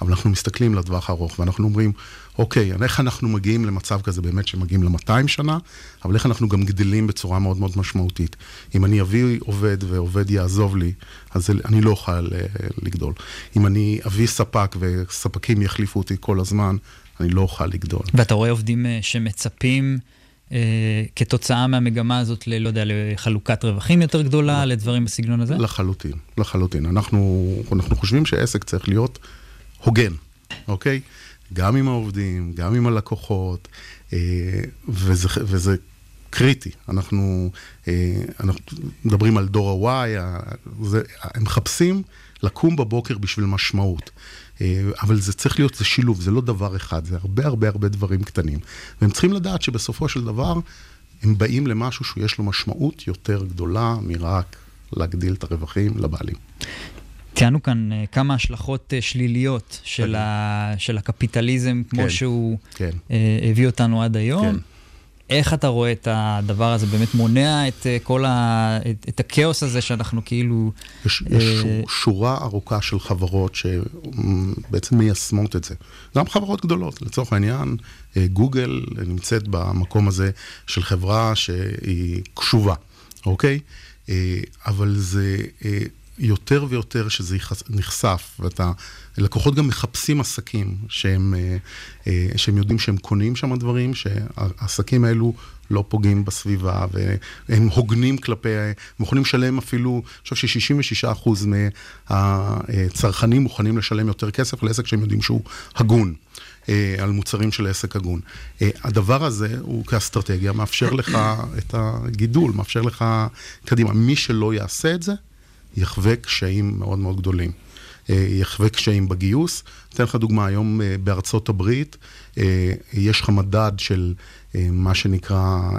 אבל אנחנו מסתכלים לטווח הארוך, ואנחנו אומרים, אוקיי, איך אנחנו מגיעים למצב כזה באמת שמגיעים ל-200 שנה, אבל איך אנחנו גם גדלים בצורה מאוד מאוד משמעותית. אם אני אביא עובד ועובד יעזוב לי, אז אני לא אוכל אה, לגדול. אם אני אביא ספק וספקים יחליפו אותי כל הזמן, אני לא אוכל לגדול. ואתה רואה עובדים אה, שמצפים כתוצאה מהמגמה הזאת, ל, לא יודע, לחלוקת רווחים יותר גדולה, לדברים בסגנון הזה? לחלוטין, לחלוטין. אנחנו, אנחנו חושבים שעסק צריך להיות הוגן, אוקיי? גם עם העובדים, גם עם הלקוחות, אה, וזה, וזה קריטי. אנחנו, אה, אנחנו מדברים על דור ה-Y, הם מחפשים לקום בבוקר בשביל משמעות. אה, אבל זה צריך להיות, זה שילוב, זה לא דבר אחד, זה הרבה הרבה הרבה דברים קטנים. והם צריכים לדעת שבסופו של דבר הם באים למשהו שיש לו משמעות יותר גדולה מרק להגדיל את הרווחים לבעלים. ציינו כאן אה, כמה השלכות אה, שליליות של, ה, של הקפיטליזם, כמו כן, שהוא כן. אה, הביא אותנו עד היום. כן. איך אתה רואה את הדבר הזה באמת מונע את אה, כל ה... את, את הכאוס הזה שאנחנו כאילו... יש, אה, יש שור- שורה ארוכה של חברות שבעצם מיישמות את זה. גם חברות גדולות, לצורך העניין, אה, גוגל נמצאת במקום הזה של חברה שהיא קשובה, אוקיי? אה, אבל זה, אה, יותר ויותר שזה נחשף, ואתה, לקוחות גם מחפשים עסקים שהם, אה, אה, שהם יודעים שהם קונים שם דברים, שהעסקים האלו לא פוגעים בסביבה, והם הוגנים כלפי, הם יכולים לשלם אפילו, אני חושב ש-66% מהצרכנים מוכנים לשלם יותר כסף לעסק שהם יודעים שהוא הגון. אה, על מוצרים של עסק הגון. הדבר הזה הוא כאסטרטגיה מאפשר לך את הגידול, מאפשר לך קדימה. מי שלא יעשה את זה, יחווה קשיים מאוד מאוד גדולים. אה, יחווה קשיים בגיוס. אתן לך דוגמה, היום אה, בארצות הברית אה, יש לך מדד של מה שנקרא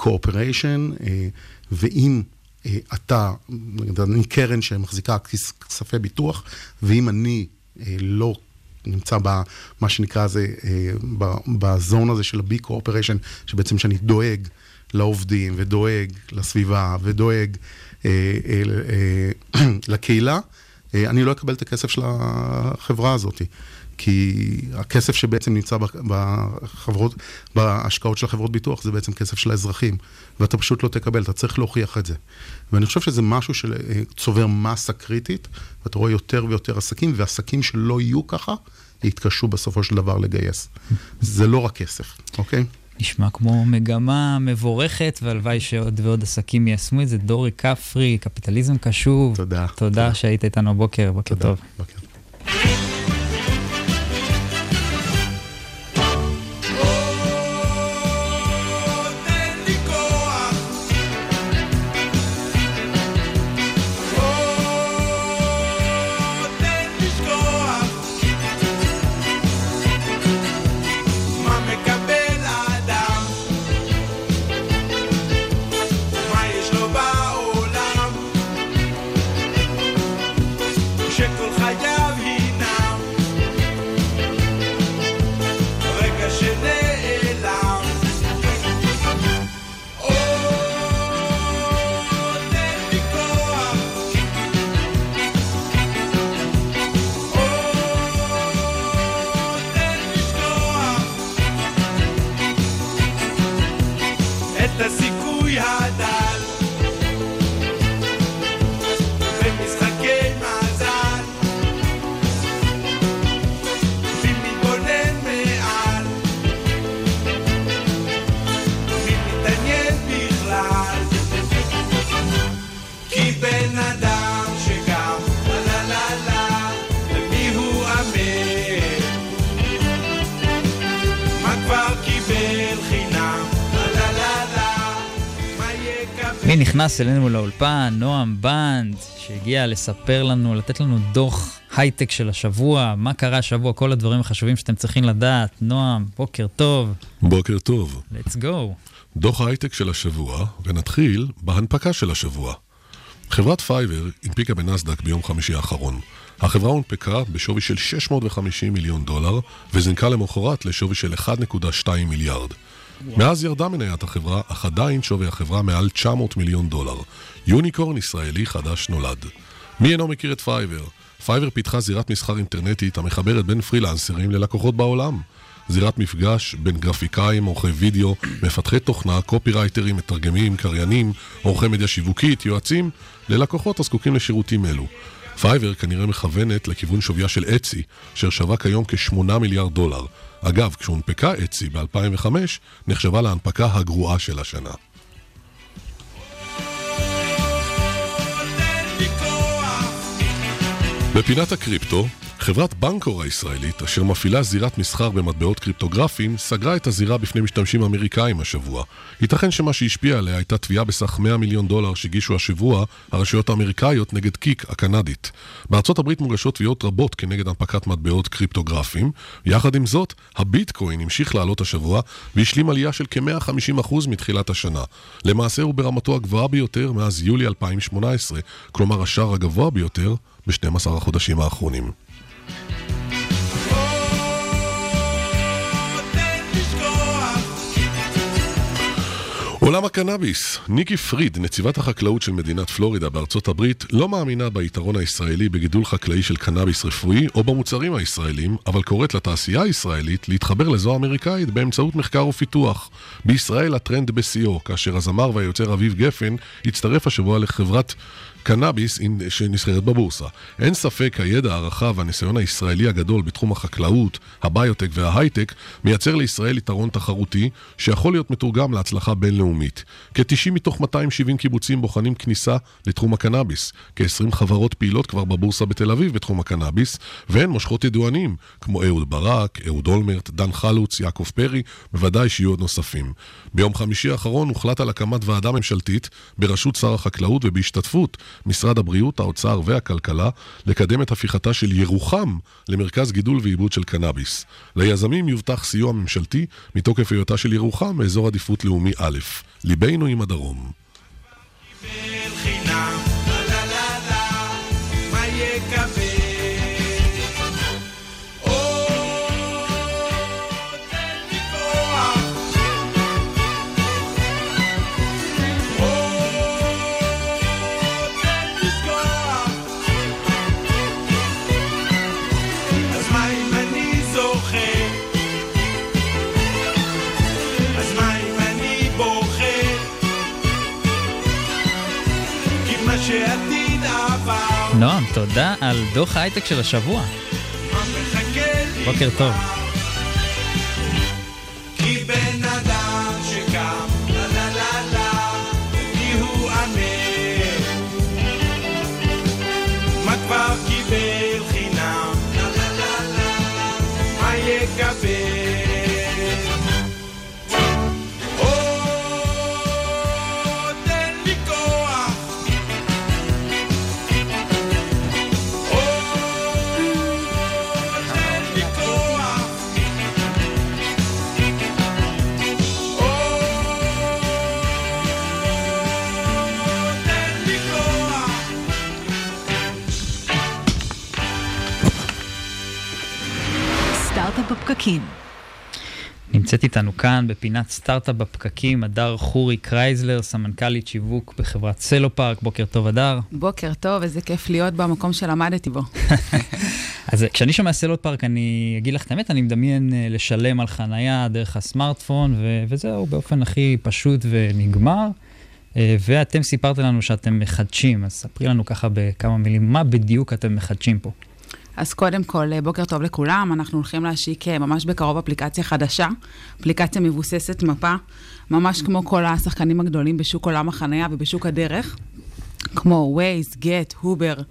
Cooperation, אה, ואם אתה, אני קרן שמחזיקה כס- כספי ביטוח, ואם אני לא נמצא במה שנקרא זה, בזון הזה של ה-Big Cooperation, שבעצם שאני דואג לעובדים ודואג לסביבה ודואג לקהילה, אה, אני לא אקבל את הכסף של החברה הזאת. כי הכסף שבעצם נמצא בחברות, בהשקעות של החברות ביטוח, זה בעצם כסף של האזרחים, ואתה פשוט לא תקבל, אתה צריך להוכיח את זה. ואני חושב שזה משהו שצובר מסה קריטית, ואתה רואה יותר ויותר עסקים, ועסקים שלא יהיו ככה, יתקשו בסופו של דבר לגייס. זה לא רק כסף, אוקיי? נשמע כמו מגמה מבורכת, והלוואי שעוד ועוד עסקים יישמו את זה. דורי כפרי, קפיטליזם קשוב. תודה. תודה שהיית איתנו הבוקר, בוקר תודה. טוב. בוקר. מי נכנס אלינו לאולפן? נועם בנד, שהגיע לספר לנו, לתת לנו דוח הייטק של השבוע, מה קרה השבוע, כל הדברים החשובים שאתם צריכים לדעת. נועם, בוקר טוב, בוקר טוב. let's go. דוח ההייטק של השבוע, ונתחיל בהנפקה של השבוע. חברת פייבר הנפיקה בנסדק ביום חמישי האחרון. החברה הונפקה בשווי של 650 מיליון דולר, וזינקה למחרת לשווי של 1.2 מיליארד. מאז ירדה מניית החברה, אך עדיין שווי החברה מעל 900 מיליון דולר. יוניקורן ישראלי חדש נולד. מי אינו מכיר את פייבר? פייבר פיתחה זירת מסחר אינטרנטית המחברת בין פרילנסרים ללקוחות בעולם. זירת מפגש בין גרפיקאים, עורכי וידאו, מפתחי תוכנה, קופירייטרים, מתרגמים, קריינים, עורכי מדיה שיווקית, יועצים, ללקוחות הזקוקים לשירותים אלו. פייבר כנראה מכוונת לכיוון שוויה של אצי, אשר שווה כיום כ-8 מיליארד דולר. אגב, כשהונפקה אצי ב-2005, נחשבה להנפקה הגרועה של השנה. בפינת הקריפטו, חברת בנקור הישראלית, אשר מפעילה זירת מסחר במטבעות קריפטוגרפיים, סגרה את הזירה בפני משתמשים אמריקאים השבוע. ייתכן שמה שהשפיע עליה הייתה תביעה בסך 100 מיליון דולר שהגישו השבוע הרשויות האמריקאיות נגד קיק הקנדית. בארצות הברית מוגשות תביעות רבות כנגד הנפקת מטבעות קריפטוגרפיים. יחד עם זאת, הביטקוין המשיך לעלות השבוע והשלים עלייה של כ-150% מתחילת השנה. למעשה הוא ברמתו הגבוהה ביותר מאז יולי 2018, כלומר השער הגבוה ביותר ב-12 החודשים האחרונים. עולם הקנאביס, ניקי פריד, נציבת החקלאות של מדינת פלורידה בארצות הברית, לא מאמינה ביתרון הישראלי בגידול חקלאי של קנאביס רפואי או במוצרים הישראלים, אבל קוראת לתעשייה הישראלית להתחבר לזו האמריקאית באמצעות מחקר ופיתוח. בישראל הטרנד בשיאו, כאשר הזמר והיוצר אביב גפן הצטרף השבוע לחברת קנאביס שנסחרת בבורסה. אין ספק הידע הרחב והניסיון הישראלי הגדול בתחום החקלאות, הביוטק וההייטק מייצר לישראל יתרון תחרותי שיכול להיות מתורגם להצלחה בינלאומית. כ-90 מתוך 270 קיבוצים בוחנים כניסה לתחום הקנאביס. כ-20 חברות פעילות כבר בבורסה בתל אביב בתחום הקנאביס, והן מושכות ידוענים, כמו אהוד ברק, אהוד אולמרט, דן חלוץ, יעקב פרי, בוודאי שיהיו עוד נוספים. ביום חמישי האחרון הוחלט על הקמת ועדה ממשלתית בראשות שר החקלאות ובהשתתפות משרד הבריאות, האוצר והכלכלה לקדם את הפיכתה של ירוחם למרכז גידול ועיבוד של קנאביס. ליזמים יובטח סיוע ממשלתי מתוקף היותה של ירוחם באזור עדיפות לאומי א'. ליבנו עם הדרום. חינם, נועם, תודה על דוח ההייטק של השבוע. בוקר טוב. כי כבר קיבל חינם, לה לה לה לה, מה יקבל? בפקקים. נמצאת איתנו כאן בפינת סטארט-אפ בפקקים, הדר חורי קרייזלר, סמנכ"לית שיווק בחברת סלו פארק. בוקר טוב, הדר. בוקר טוב, איזה כיף להיות במקום שלמדתי בו. אז כשאני שומע סלו פארק, אני אגיד לך את האמת, אני מדמיין אה, לשלם על חנייה דרך הסמארטפון, ו- וזהו, באופן הכי פשוט ונגמר. אה, ואתם סיפרתם לנו שאתם מחדשים, אז ספרי לנו ככה בכמה מילים, מה בדיוק אתם מחדשים פה? אז קודם כל, בוקר טוב לכולם, אנחנו הולכים להשיק אה, ממש בקרוב אפליקציה חדשה, אפליקציה מבוססת מפה, ממש כמו כל השחקנים הגדולים בשוק עולם החנייה ובשוק הדרך, כמו Waze, Get, Uber.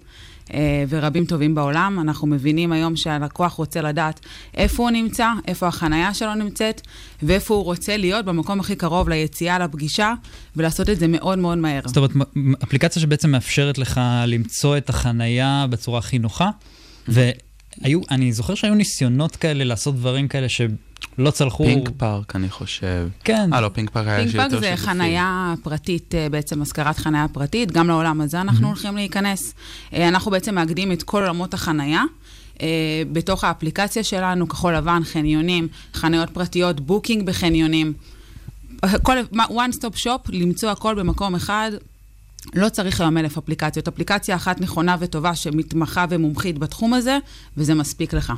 אה, ורבים טובים בעולם. אנחנו מבינים היום שהלקוח רוצה לדעת איפה הוא נמצא, איפה החנייה שלו נמצאת, ואיפה הוא רוצה להיות במקום הכי קרוב ליציאה לפגישה, ולעשות את זה מאוד מאוד מהר. זאת אומרת, אפליקציה שבעצם מאפשרת לך למצוא את החנייה בצורה הכי נוחה, והיו, אני זוכר שהיו ניסיונות כאלה לעשות דברים כאלה שלא צלחו. פינגו פארק, אני חושב. כן. אה, לא, פינק פארק היה פינג שיותר פארק זה שיתופי. חנייה פרטית, אה, בעצם השכרת חנייה פרטית, גם לעולם הזה אנחנו הולכים להיכנס. אה, אנחנו בעצם מאגדים את כל עולמות החנייה. אה, בתוך האפליקציה שלנו, כחול לבן, חניונים, חניות פרטיות, booking בחניונים. כל, one stop shop, למצוא הכל במקום אחד. לא צריך היום אלף אפליקציות. אפליקציה אחת נכונה וטובה שמתמחה ומומחית בתחום הזה, וזה מספיק לך.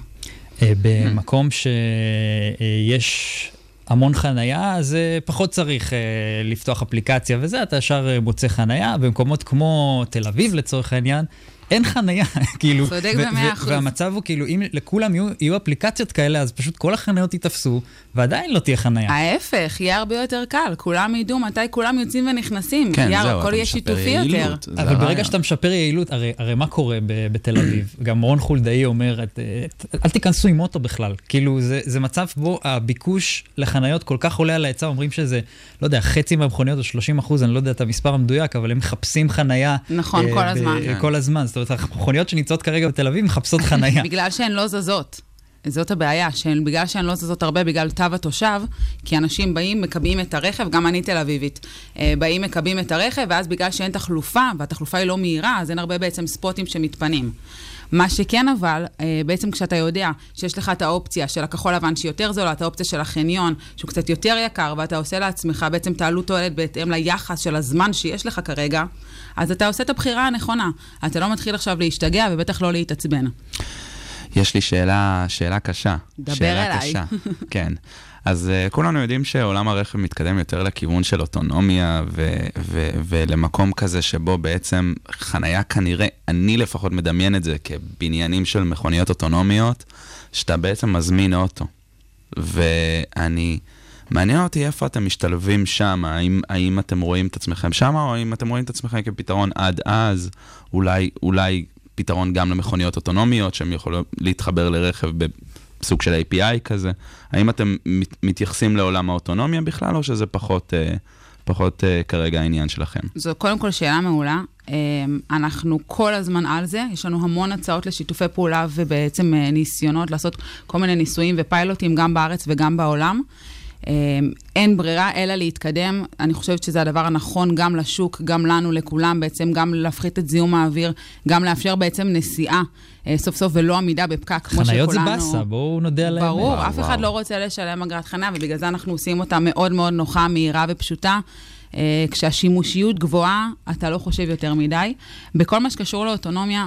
אה, במקום שיש המון חנייה, אז אה, פחות צריך אה, לפתוח אפליקציה וזה, אתה ישר מוצא חנייה. במקומות כמו תל אביב לצורך העניין, אין חנייה, כאילו. צודק במאה אחוז. והמצב הוא כאילו, אם לכולם יהיו, יהיו אפליקציות כאלה, אז פשוט כל החניות ייתפסו, ועדיין לא תהיה חנייה. ההפך, יהיה הרבה יותר קל. כולם ידעו מתי כולם יוצאים ונכנסים. כן, יאללה, זהו, הכל יהיה שיתופי יעילות, יותר. אבל ברגע. שאתה משפר יעילות, הרי, הרי מה קורה ב- בתל אביב? גם רון חולדאי אומר, את, את, אל תיכנסו עם אוטו בכלל. כאילו, זה, זה מצב בו הביקוש לחניות כל כך עולה על ההיצע, אומרים שזה, לא יודע, חצי מהמכוניות או 30 אחוז, אני לא יודע את המספר המדויק, אבל הם מחפשים חנייה. נכון, כל הזמן. כל הזמן. זאת אומרת, המכוניות שנמצאות כרגע בתל אביב מחפשות חנייה. בגלל שהן לא זזות. זאת הבעיה, שהן, בגלל שהן לא זזות הרבה בגלל תו התושב, כי אנשים באים, מקבעים את הרכב, גם אני תל אביבית, אה, באים, מקבעים את הרכב, ואז בגלל שאין תחלופה, והתחלופה היא לא מהירה, אז אין הרבה בעצם ספוטים שמתפנים. מה שכן אבל, אה, בעצם כשאתה יודע שיש לך את האופציה של הכחול לבן שהיא יותר זולה, את האופציה של החניון שהוא קצת יותר יקר, ואתה עושה לעצמך בעצם את העלות תועלת בהתאם ליחס של הזמן שיש לך כרגע, אז אתה עושה את הבחירה הנכונה. אתה לא מתחיל עכשיו להשתגע ובטח לא להתעצבן. יש לי שאלה, שאלה קשה. דבר שאלה אליי. קשה, כן. אז uh, כולנו יודעים שעולם הרכב מתקדם יותר לכיוון של אוטונומיה ו- ו- ולמקום כזה שבו בעצם חנייה כנראה, אני לפחות מדמיין את זה כבניינים של מכוניות אוטונומיות, שאתה בעצם מזמין אוטו. ואני, מעניין אותי איפה אתם משתלבים שם, האם, האם אתם רואים את עצמכם שם, או האם אתם רואים את עצמכם כפתרון עד אז, אולי, אולי פתרון גם למכוניות אוטונומיות שהן יכולות להתחבר לרכב בסוג של API כזה. האם אתם מת- מתייחסים לעולם האוטונומיה בכלל, או שזה פחות, אה, פחות אה, כרגע העניין שלכם? זו קודם כל שאלה מעולה. אמ, אנחנו כל הזמן על זה, יש לנו המון הצעות לשיתופי פעולה ובעצם אה, ניסיונות לעשות כל מיני ניסויים ופיילוטים גם בארץ וגם בעולם. אמ, אין ברירה אלא להתקדם. אני חושבת שזה הדבר הנכון גם לשוק, גם לנו, לכולם, בעצם גם להפחית את זיהום האוויר, גם לאפשר בעצם נסיעה אה, סוף סוף ולא עמידה בפקק, כמו שכולנו... חניות זה באסה, בואו נודה על האמת. ברור, וואו, אף אחד וואו. לא רוצה לשלם אגרת חניה, ובגלל זה אנחנו עושים אותה מאוד מאוד נוחה, מהירה ופשוטה. אה, כשהשימושיות גבוהה, אתה לא חושב יותר מדי. בכל מה שקשור לאוטונומיה,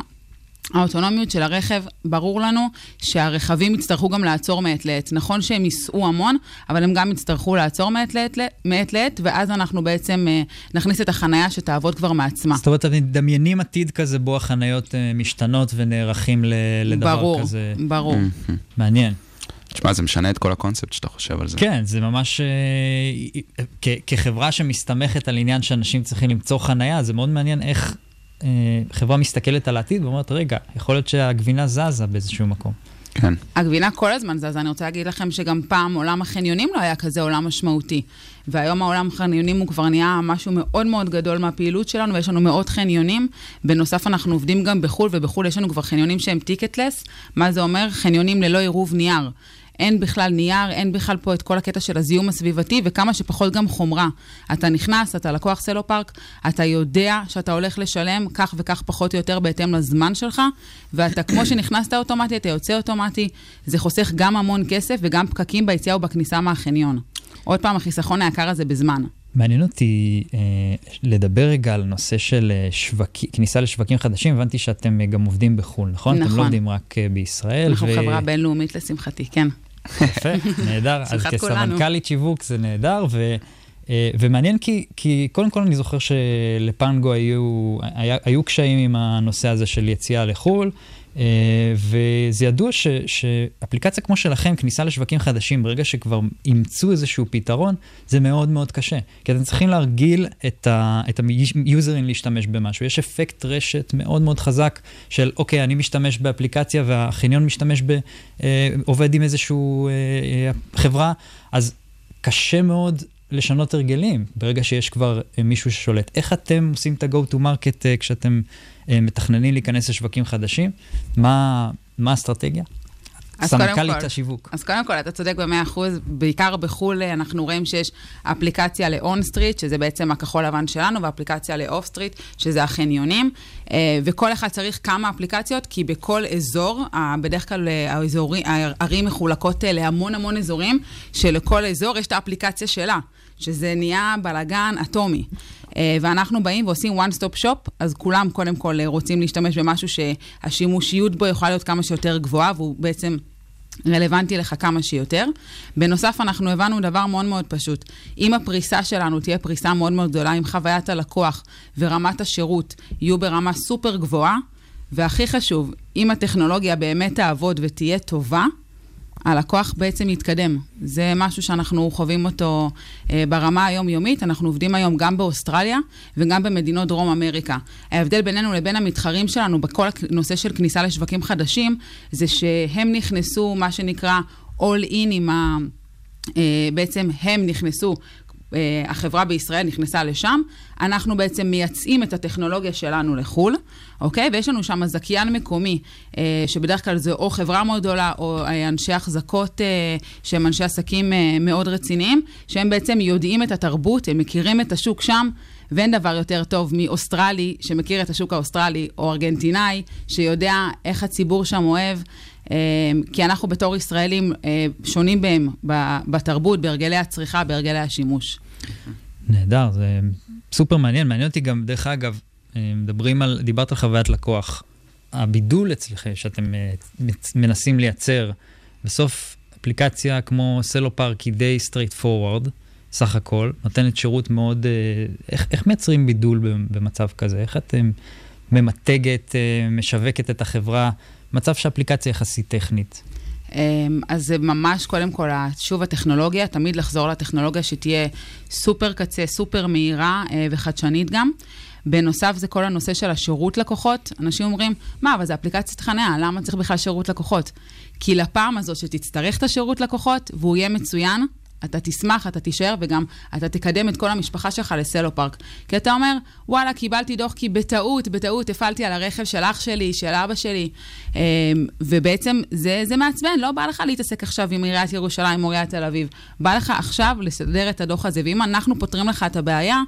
האוטונומיות של הרכב, ברור לנו שהרכבים יצטרכו גם לעצור מעת לעת. נכון שהם ייסעו המון, אבל הם גם יצטרכו לעצור מעת לעת, מעת לעת ואז אנחנו בעצם אה, נכניס את החנייה שתעבוד כבר מעצמה. זאת אומרת, אתם מדמיינים עתיד כזה בו החניות אה, משתנות ונערכים ל- לדבר ברור, כזה. ברור. מעניין. תשמע, זה משנה את כל הקונספט שאתה חושב על זה. כן, זה ממש... אה, כ- כחברה שמסתמכת על עניין שאנשים צריכים למצוא חנייה, זה מאוד מעניין איך אה, חברה מסתכלת על העתיד ואומרת, רגע, יכול להיות שהגבינה זזה באיזשהו מקום. כן. הגבינה כל הזמן זזה, אני רוצה להגיד לכם שגם פעם עולם החניונים לא היה כזה עולם משמעותי. והיום העולם החניונים הוא כבר נהיה משהו מאוד מאוד גדול מהפעילות שלנו, ויש לנו מאות חניונים. בנוסף, אנחנו עובדים גם בחו"ל, ובחו"ל יש לנו כבר חניונים שהם ticketless. מה זה אומר? חניונים ללא עירוב נייר. אין בכלל נייר, אין בכלל פה את כל הקטע של הזיהום הסביבתי, וכמה שפחות גם חומרה. אתה נכנס, אתה לקוח סלו פארק, אתה יודע שאתה הולך לשלם כך וכך פחות או יותר בהתאם לזמן שלך, ואתה כמו שנכנסת אוטומטי, אתה יוצא אוטומטי, זה חוסך גם המון כסף וגם פקקים ביציאה ובכניסה מהחניון. עוד פעם, החיסכון היקר הזה בזמן. מעניין אותי אה, לדבר רגע על נושא של אה, שווק, כניסה לשווקים חדשים. הבנתי שאתם אה, גם עובדים בחו"ל, נכון? אתם נכון. לא עובדים רק אה, בישראל. אנחנו חברה בינלאומית לשמחתי, כן. יפה, נהדר. אז. כסמנכ"לית שיווק זה נהדר, ו, אה, ומעניין כי, כי קודם כל אני זוכר שלפנגו היו, היה, היו קשיים עם הנושא הזה של יציאה לחו"ל, וזה ידוע ש, שאפליקציה כמו שלכם, כניסה לשווקים חדשים, ברגע שכבר אימצו איזשהו פתרון, זה מאוד מאוד קשה. כי אתם צריכים להרגיל את, ה, היוזרים להשתמש במשהו. יש אפקט רשת מאוד מאוד חזק של, אוקיי, אני משתמש באפליקציה והחניון משתמש ב... אה, עובד עם איזושהי אה, אה, חברה, אז קשה מאוד לשנות הרגלים ברגע שיש כבר אה, מישהו ששולט. איך אתם עושים את ה-go to market אה, כשאתם אה, מתכננים להיכנס לשווקים חדשים? מה, מה האסטרטגיה? סמנכ"לית כל- השיווק. אז קודם כל, אתה צודק במאה אחוז, בעיקר בחו"ל אנחנו רואים שיש אפליקציה ל-on street, שזה בעצם הכחול לבן שלנו, ואפליקציה ל-off street, שזה החניונים, אה, וכל אחד צריך כמה אפליקציות, כי בכל אזור, אה, בדרך כלל אה, האזורי- הערים מחולקות אה, להמון המון אזורים, שלכל אזור יש את האפליקציה שלה. שזה נהיה בלאגן אטומי. אה, ואנחנו באים ועושים one stop shop, אז כולם קודם כל אה, רוצים להשתמש במשהו שהשימושיות בו יכולה להיות כמה שיותר גבוהה, והוא בעצם רלוונטי לך כמה שיותר. בנוסף, אנחנו הבנו דבר מאוד מאוד פשוט. אם הפריסה שלנו תהיה פריסה מאוד מאוד גדולה, אם חוויית הלקוח ורמת השירות יהיו ברמה סופר גבוהה, והכי חשוב, אם הטכנולוגיה באמת תעבוד ותהיה טובה, הלקוח בעצם יתקדם. זה משהו שאנחנו חווים אותו אה, ברמה היומיומית. אנחנו עובדים היום גם באוסטרליה וגם במדינות דרום אמריקה. ההבדל בינינו לבין המתחרים שלנו בכל הנושא של כניסה לשווקים חדשים, זה שהם נכנסו, מה שנקרא, all in עם ה... אה, בעצם הם נכנסו, החברה בישראל נכנסה לשם, אנחנו בעצם מייצאים את הטכנולוגיה שלנו לחו"ל, אוקיי? ויש לנו שם זכיין מקומי, אה, שבדרך כלל זה או חברה מאוד גדולה, או אה, אנשי החזקות אה, שהם אנשי עסקים אה, מאוד רציניים, שהם בעצם יודעים את התרבות, הם מכירים את השוק שם. ואין דבר יותר טוב מאוסטרלי, שמכיר את השוק האוסטרלי, או ארגנטינאי, שיודע איך הציבור שם אוהב. אה, כי אנחנו בתור ישראלים אה, שונים בהם בתרבות, בהרגלי הצריכה, בהרגלי השימוש. נהדר, זה סופר מעניין. מעניין אותי גם, דרך אגב, אה, מדברים על, דיברת על חוויית לקוח. הבידול אצלכם, שאתם אה, מנסים לייצר, בסוף אפליקציה כמו סלופארק היא די straightforward, סך הכל, נותנת שירות מאוד... אה, איך, איך מייצרים בידול במ- במצב כזה? איך את אה, ממתגת, אה, משווקת את החברה? מצב שאפליקציה יחסית טכנית. אמ, אז זה ממש, קודם כל, שוב הטכנולוגיה, תמיד לחזור לטכנולוגיה שתהיה סופר קצה, סופר מהירה וחדשנית גם. בנוסף, זה כל הנושא של השירות לקוחות. אנשים אומרים, מה, אבל זה אפליקציית חניה, למה צריך בכלל שירות לקוחות? כי לפעם הזאת שתצטרך את השירות לקוחות, והוא יהיה מצוין, אתה תשמח, אתה תישאר, וגם אתה תקדם את כל המשפחה שלך לסלו פארק. כי אתה אומר, וואלה, קיבלתי דוח כי בטעות, בטעות הפעלתי על הרכב של אח שלי, של אבא שלי. אמ, ובעצם זה, זה מעצבן, לא בא לך להתעסק עכשיו עם עיריית ירושלים או עיריית תל אביב. בא לך עכשיו לסדר את הדוח הזה, ואם אנחנו פותרים לך את הבעיה,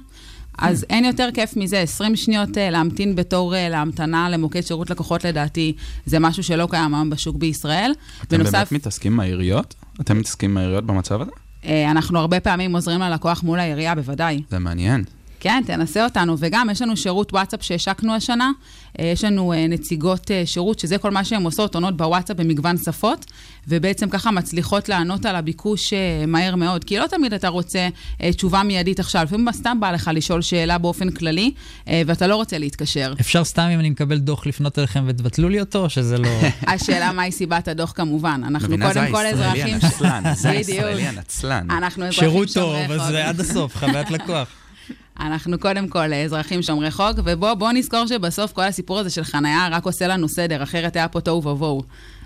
אז אין יותר כיף מזה, 20 שניות אה, להמתין בתור אה, להמתנה למוקד שירות לקוחות, לדעתי, זה משהו שלא קיים היום בשוק בישראל. אתם באמת מתעסקים עם העיריות? אתם מתעסקים עם העיריות במצב הזה? אה, אנחנו הרבה פעמים עוזרים ללקוח מול העירייה, בוודאי. זה מעניין. כן, תנסה אותנו. וגם יש לנו שירות וואטסאפ שהשקנו השנה. אה, יש לנו אה, נציגות אה, שירות, שזה כל מה שהן עושות, עונות בוואטסאפ במגוון שפות, ובעצם ככה מצליחות לענות על הביקוש מהר מאוד. כי לא תמיד אתה רוצה תשובה מיידית עכשיו. לפעמים סתם בא לך לשאול שאלה באופן כללי, ואתה לא רוצה להתקשר. אפשר סתם, אם אני מקבל דוח, לפנות אליכם ותבטלו לי אותו, או שזה לא... השאלה מהי סיבת הדוח כמובן. אנחנו זה קודם כל הישראלי אזרחים... הנצלן, זה. הישראלי הנצלן. אנחנו אזרחים שומרי חוק, אז. זה עד הסוף, חוויית לקוח. אנחנו קודם כל אזרחים שומרי חוק, ובואו נזכור שבסוף כל הסיפור הזה של חנייה רק עושה לנו סדר, אחרת היה פה תוהו ובוהו.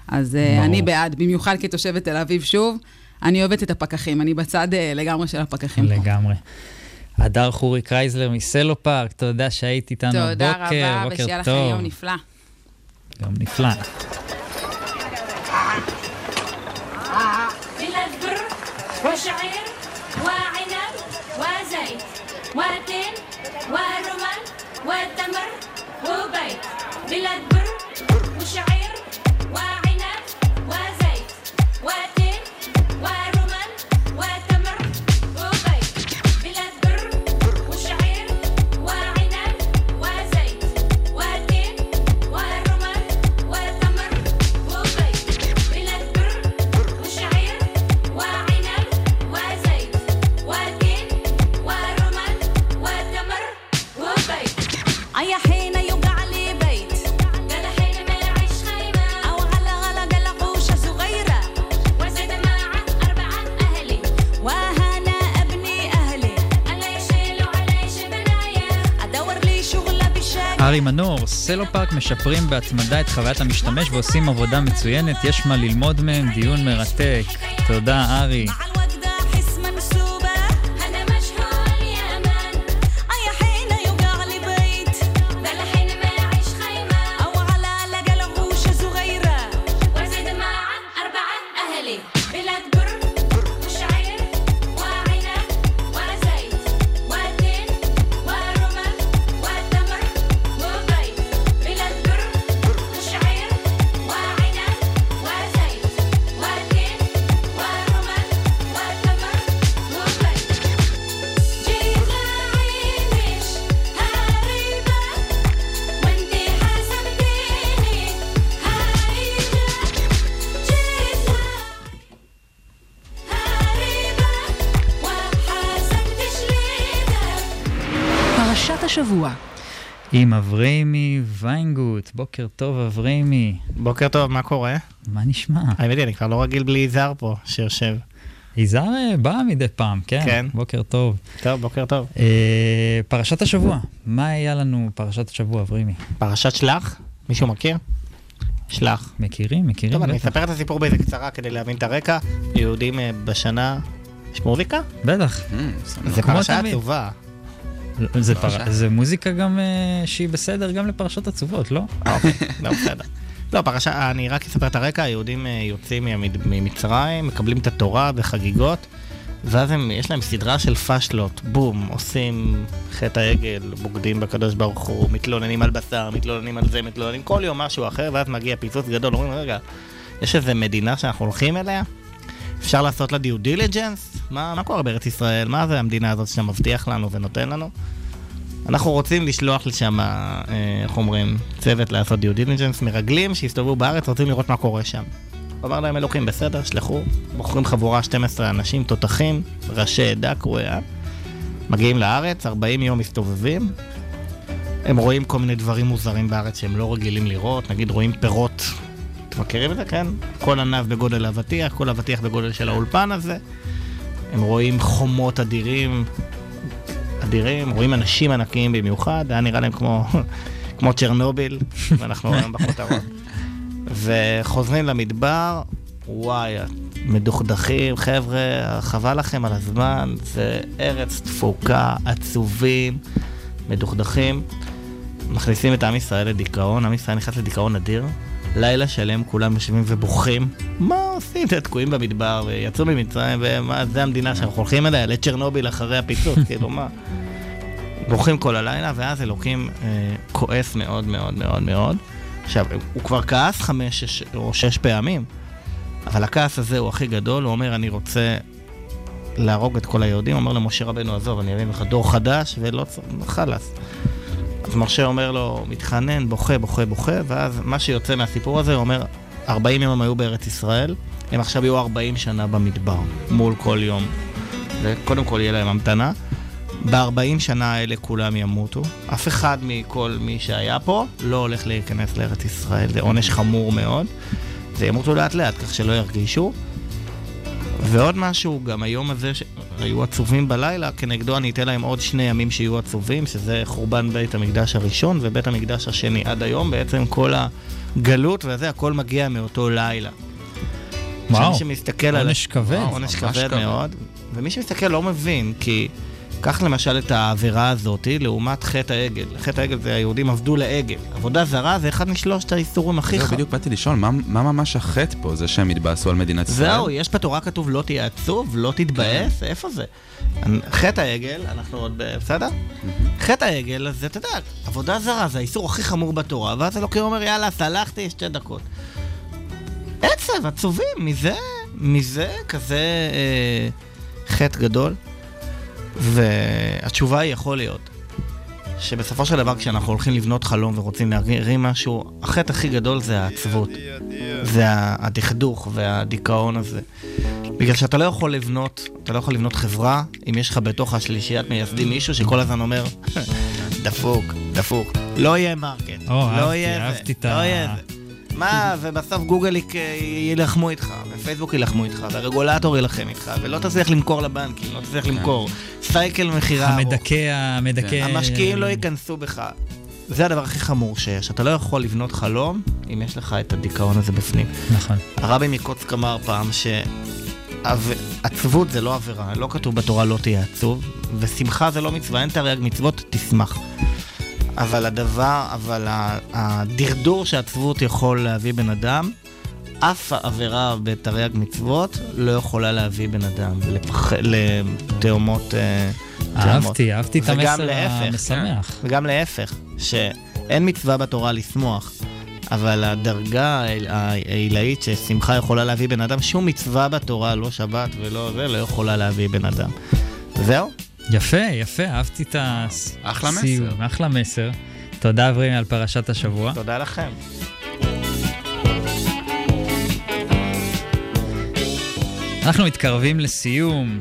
אז אה, ברור. אני בעד, במיוחד כתושבת תל אביב שוב, אני אוהבת את הפקחים, אני בצד אה, לגמרי של הפקחים. לגמרי. הדר חורי קרייזלר מסלו פארק, תודה שהיית איתנו תודה הבוקר, רבה, בוקר ושיהיה לכם טוב. יום נפלא. יום נפלא. بلا البر وشعير وعنب وزيت واتين ورومان والتمر وبيت بلاد بر ארי מנור, סלו פארק משפרים בהתמדה את חוויית המשתמש ועושים עבודה מצוינת, יש מה ללמוד מהם, דיון מרתק. תודה, ארי. עם אברימי ויינגוט, בוקר טוב אברימי. בוקר טוב, מה קורה? מה נשמע? האמת היא, אני כבר לא רגיל בלי יזהר פה, שיושב. יזהר אה, בא מדי פעם, כן? כן. בוקר טוב. טוב, בוקר טוב. אה, פרשת השבוע, מה היה לנו פרשת השבוע, אברימי? פרשת שלח? מישהו מכיר? שלח. מכירים, מכירים. טוב, אני. אספר את הסיפור באיזה קצרה כדי להבין את הרקע. יהודים אה, בשנה... יש מוזיקה? בטח. זה כמו פרשה. עצובה. זה. פר... זה מוזיקה גם אה, שהיא בסדר גם לפרשות עצובות, לא? לא, בסדר. לא, פרשה, אני רק אספר את הרקע, היהודים אה, יוצאים ממצרים, מקבלים את התורה וחגיגות, ואז הם, יש להם סדרה של פאשלות, בום, עושים חטא העגל, בוגדים בקדוש ברוך הוא, מתלוננים על בשר, מתלוננים על זה, מתלוננים כל יום משהו אחר, ואז מגיע פיצוץ גדול, אומרים, רגע, יש איזה מדינה שאנחנו הולכים אליה? אפשר לעשות לה due diligence? מה, מה קורה בארץ ישראל? מה זה המדינה הזאת שאתה מבטיח לנו ונותן לנו? אנחנו רוצים לשלוח לשם, אה, איך אומרים, צוות לעשות due diligence, מרגלים שיסתובבו בארץ, רוצים לראות מה קורה שם. אמר להם אלוקים, בסדר, שלחו. בוחרים חבורה 12 אנשים, תותחים, ראשי עדה, קרואי עם. מגיעים לארץ, 40 יום מסתובבים. הם רואים כל מיני דברים מוזרים בארץ שהם לא רגילים לראות, נגיד רואים פירות. אתם מכירים את זה, כן? כל ענב בגודל אבטיח, כל אבטיח בגודל של האולפן הזה. הם רואים חומות אדירים, אדירים, רואים אנשים ענקיים במיוחד, היה נראה להם כמו, כמו צ'רנוביל, ואנחנו היום בכותרות. וחוזרים למדבר, וואי, מדוכדכים, חבר'ה, חבל לכם על הזמן, זה ארץ תפוקה, עצובים, מדוכדכים. מכניסים את עם ישראל לדיכאון, עם ישראל נכנס לדיכאון אדיר. לילה שלם כולם יושבים ובוכים. מה עושים? אתם תקועים במדבר, ויצאו ממצרים, ומה, זה המדינה שאנחנו הולכים אליה, לצ'רנוביל אחרי הפיצוץ, כאילו מה? בוכים כל הלילה, ואז אלוקים אה, כועס מאוד מאוד מאוד מאוד. עכשיו, הוא כבר כעס חמש שש, או שש פעמים, אבל הכעס הזה הוא הכי גדול, הוא אומר, אני רוצה להרוג את כל היהודים, הוא אומר למשה רבנו, עזוב, אני אביא לך דור חדש, ולא צריך, חלאס. אז משה אומר לו, מתחנן, בוכה, בוכה, בוכה, ואז מה שיוצא מהסיפור הזה, הוא אומר, 40 יום הם היו בארץ ישראל, הם עכשיו יהיו 40 שנה במדבר, מול כל יום. וקודם כל יהיה להם המתנה. ב-40 שנה האלה כולם ימותו. אף אחד מכל מי שהיה פה לא הולך להיכנס לארץ ישראל, זה עונש חמור מאוד. זה ימותו לאט לאט, כך שלא ירגישו. ועוד משהו, גם היום הזה שהיו עצובים בלילה, כנגדו אני אתן להם עוד שני ימים שיהיו עצובים, שזה חורבן בית המקדש הראשון ובית המקדש השני. עד היום בעצם כל הגלות וזה, הכל מגיע מאותו לילה. וואו, שמסתכל על... עונש כבד. עונש כבד. מאוד. ומי שמסתכל לא מבין, כי קח למשל את העבירה הזאת לעומת חטא העגל. חטא העגל זה היהודים עבדו לעגל. עבודה זרה זה אחד משלושת האיסורים הכי זהו, חמורים. בדיוק באתי לשאול, מה- מה ממש החטא פה? זה שהם התבאסו על מדינת ישראל? זהו, יש בתורה כתוב לא תהיה עצוב, לא תתבאס, איפה זה? חטא העגל, אנחנו עוד ב... בסדר? חטא העגל, אז אתה יודע, עבודה זרה זה האיסור הכי חמור בתורה, ואז אלוקים אומר, יאללה, סלחתי, שתי דקות. עצב, עצובים, מזה, מזה כזה אה, חטא גדול. והתשובה היא יכול להיות שבסופו של דבר כשאנחנו הולכים לבנות חלום ורוצים להרים משהו, החטא הכי גדול זה העצבות. זה הדכדוך והדיכאון הזה. בגלל שאתה לא יכול לבנות, אתה לא יכול לבנות חברה אם יש לך בתוך השלישיית מייסדים מישהו שכל הזמן אומר, דפוק, דפוק, לא יהיה market, לא יהיה זה, לא יהיה זה. מה, ובסוף גוגל יילחמו איתך, ופייסבוק יילחמו איתך, והרגולטור יילחם איתך, ולא תצליח למכור לבנקים, לא תצליח למכור. cycle מכירה ארוך. המדכא, המדכא... המשקיעים לא ייכנסו בך. זה הדבר הכי חמור שיש. אתה לא יכול לבנות חלום אם יש לך את הדיכאון הזה בפנים. נכון. הרבי מקוצק אמר פעם שעצבות זה לא עבירה, לא כתוב בתורה לא תהיה עצוב, ושמחה זה לא מצווה, אין תרי"ג מצוות, תשמח. אבל הדבר, אבל הדרדור שעצבות יכול להביא בן אדם, אף עבירה בתרי"ג מצוות לא יכולה להביא בן אדם לפח... לתאומות... אה, תאומות. אהבתי, אהבתי את המסר המשמח. כן. וגם להפך, שאין מצווה בתורה לשמוח, אבל הדרגה העיל- העילאית ששמחה יכולה להביא בן אדם, שום מצווה בתורה, לא שבת ולא זה, לא יכולה להביא בן אדם. זהו? יפה, יפה, אהבתי את הסיום. אחלה מסר. אחלה מסר. תודה אברהים על פרשת השבוע. תודה לכם. אנחנו מתקרבים לסיום.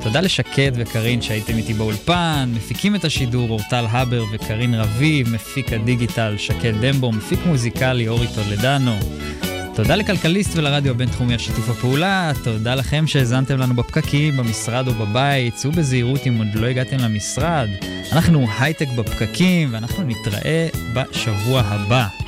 תודה לשקד וקרין שהייתם איתי באולפן, מפיקים את השידור אורטל הבר וקרין רביב, מפיק הדיגיטל שקד דמבו, מפיק מוזיקלי אורי טולדנו. תודה לכלכליסט ולרדיו הבינתחומי על שיתוף הפעולה, תודה לכם שהאזנתם לנו בפקקים, במשרד או בבית, צאו בזהירות אם עוד לא הגעתם למשרד. אנחנו הייטק בפקקים, ואנחנו נתראה בשבוע הבא.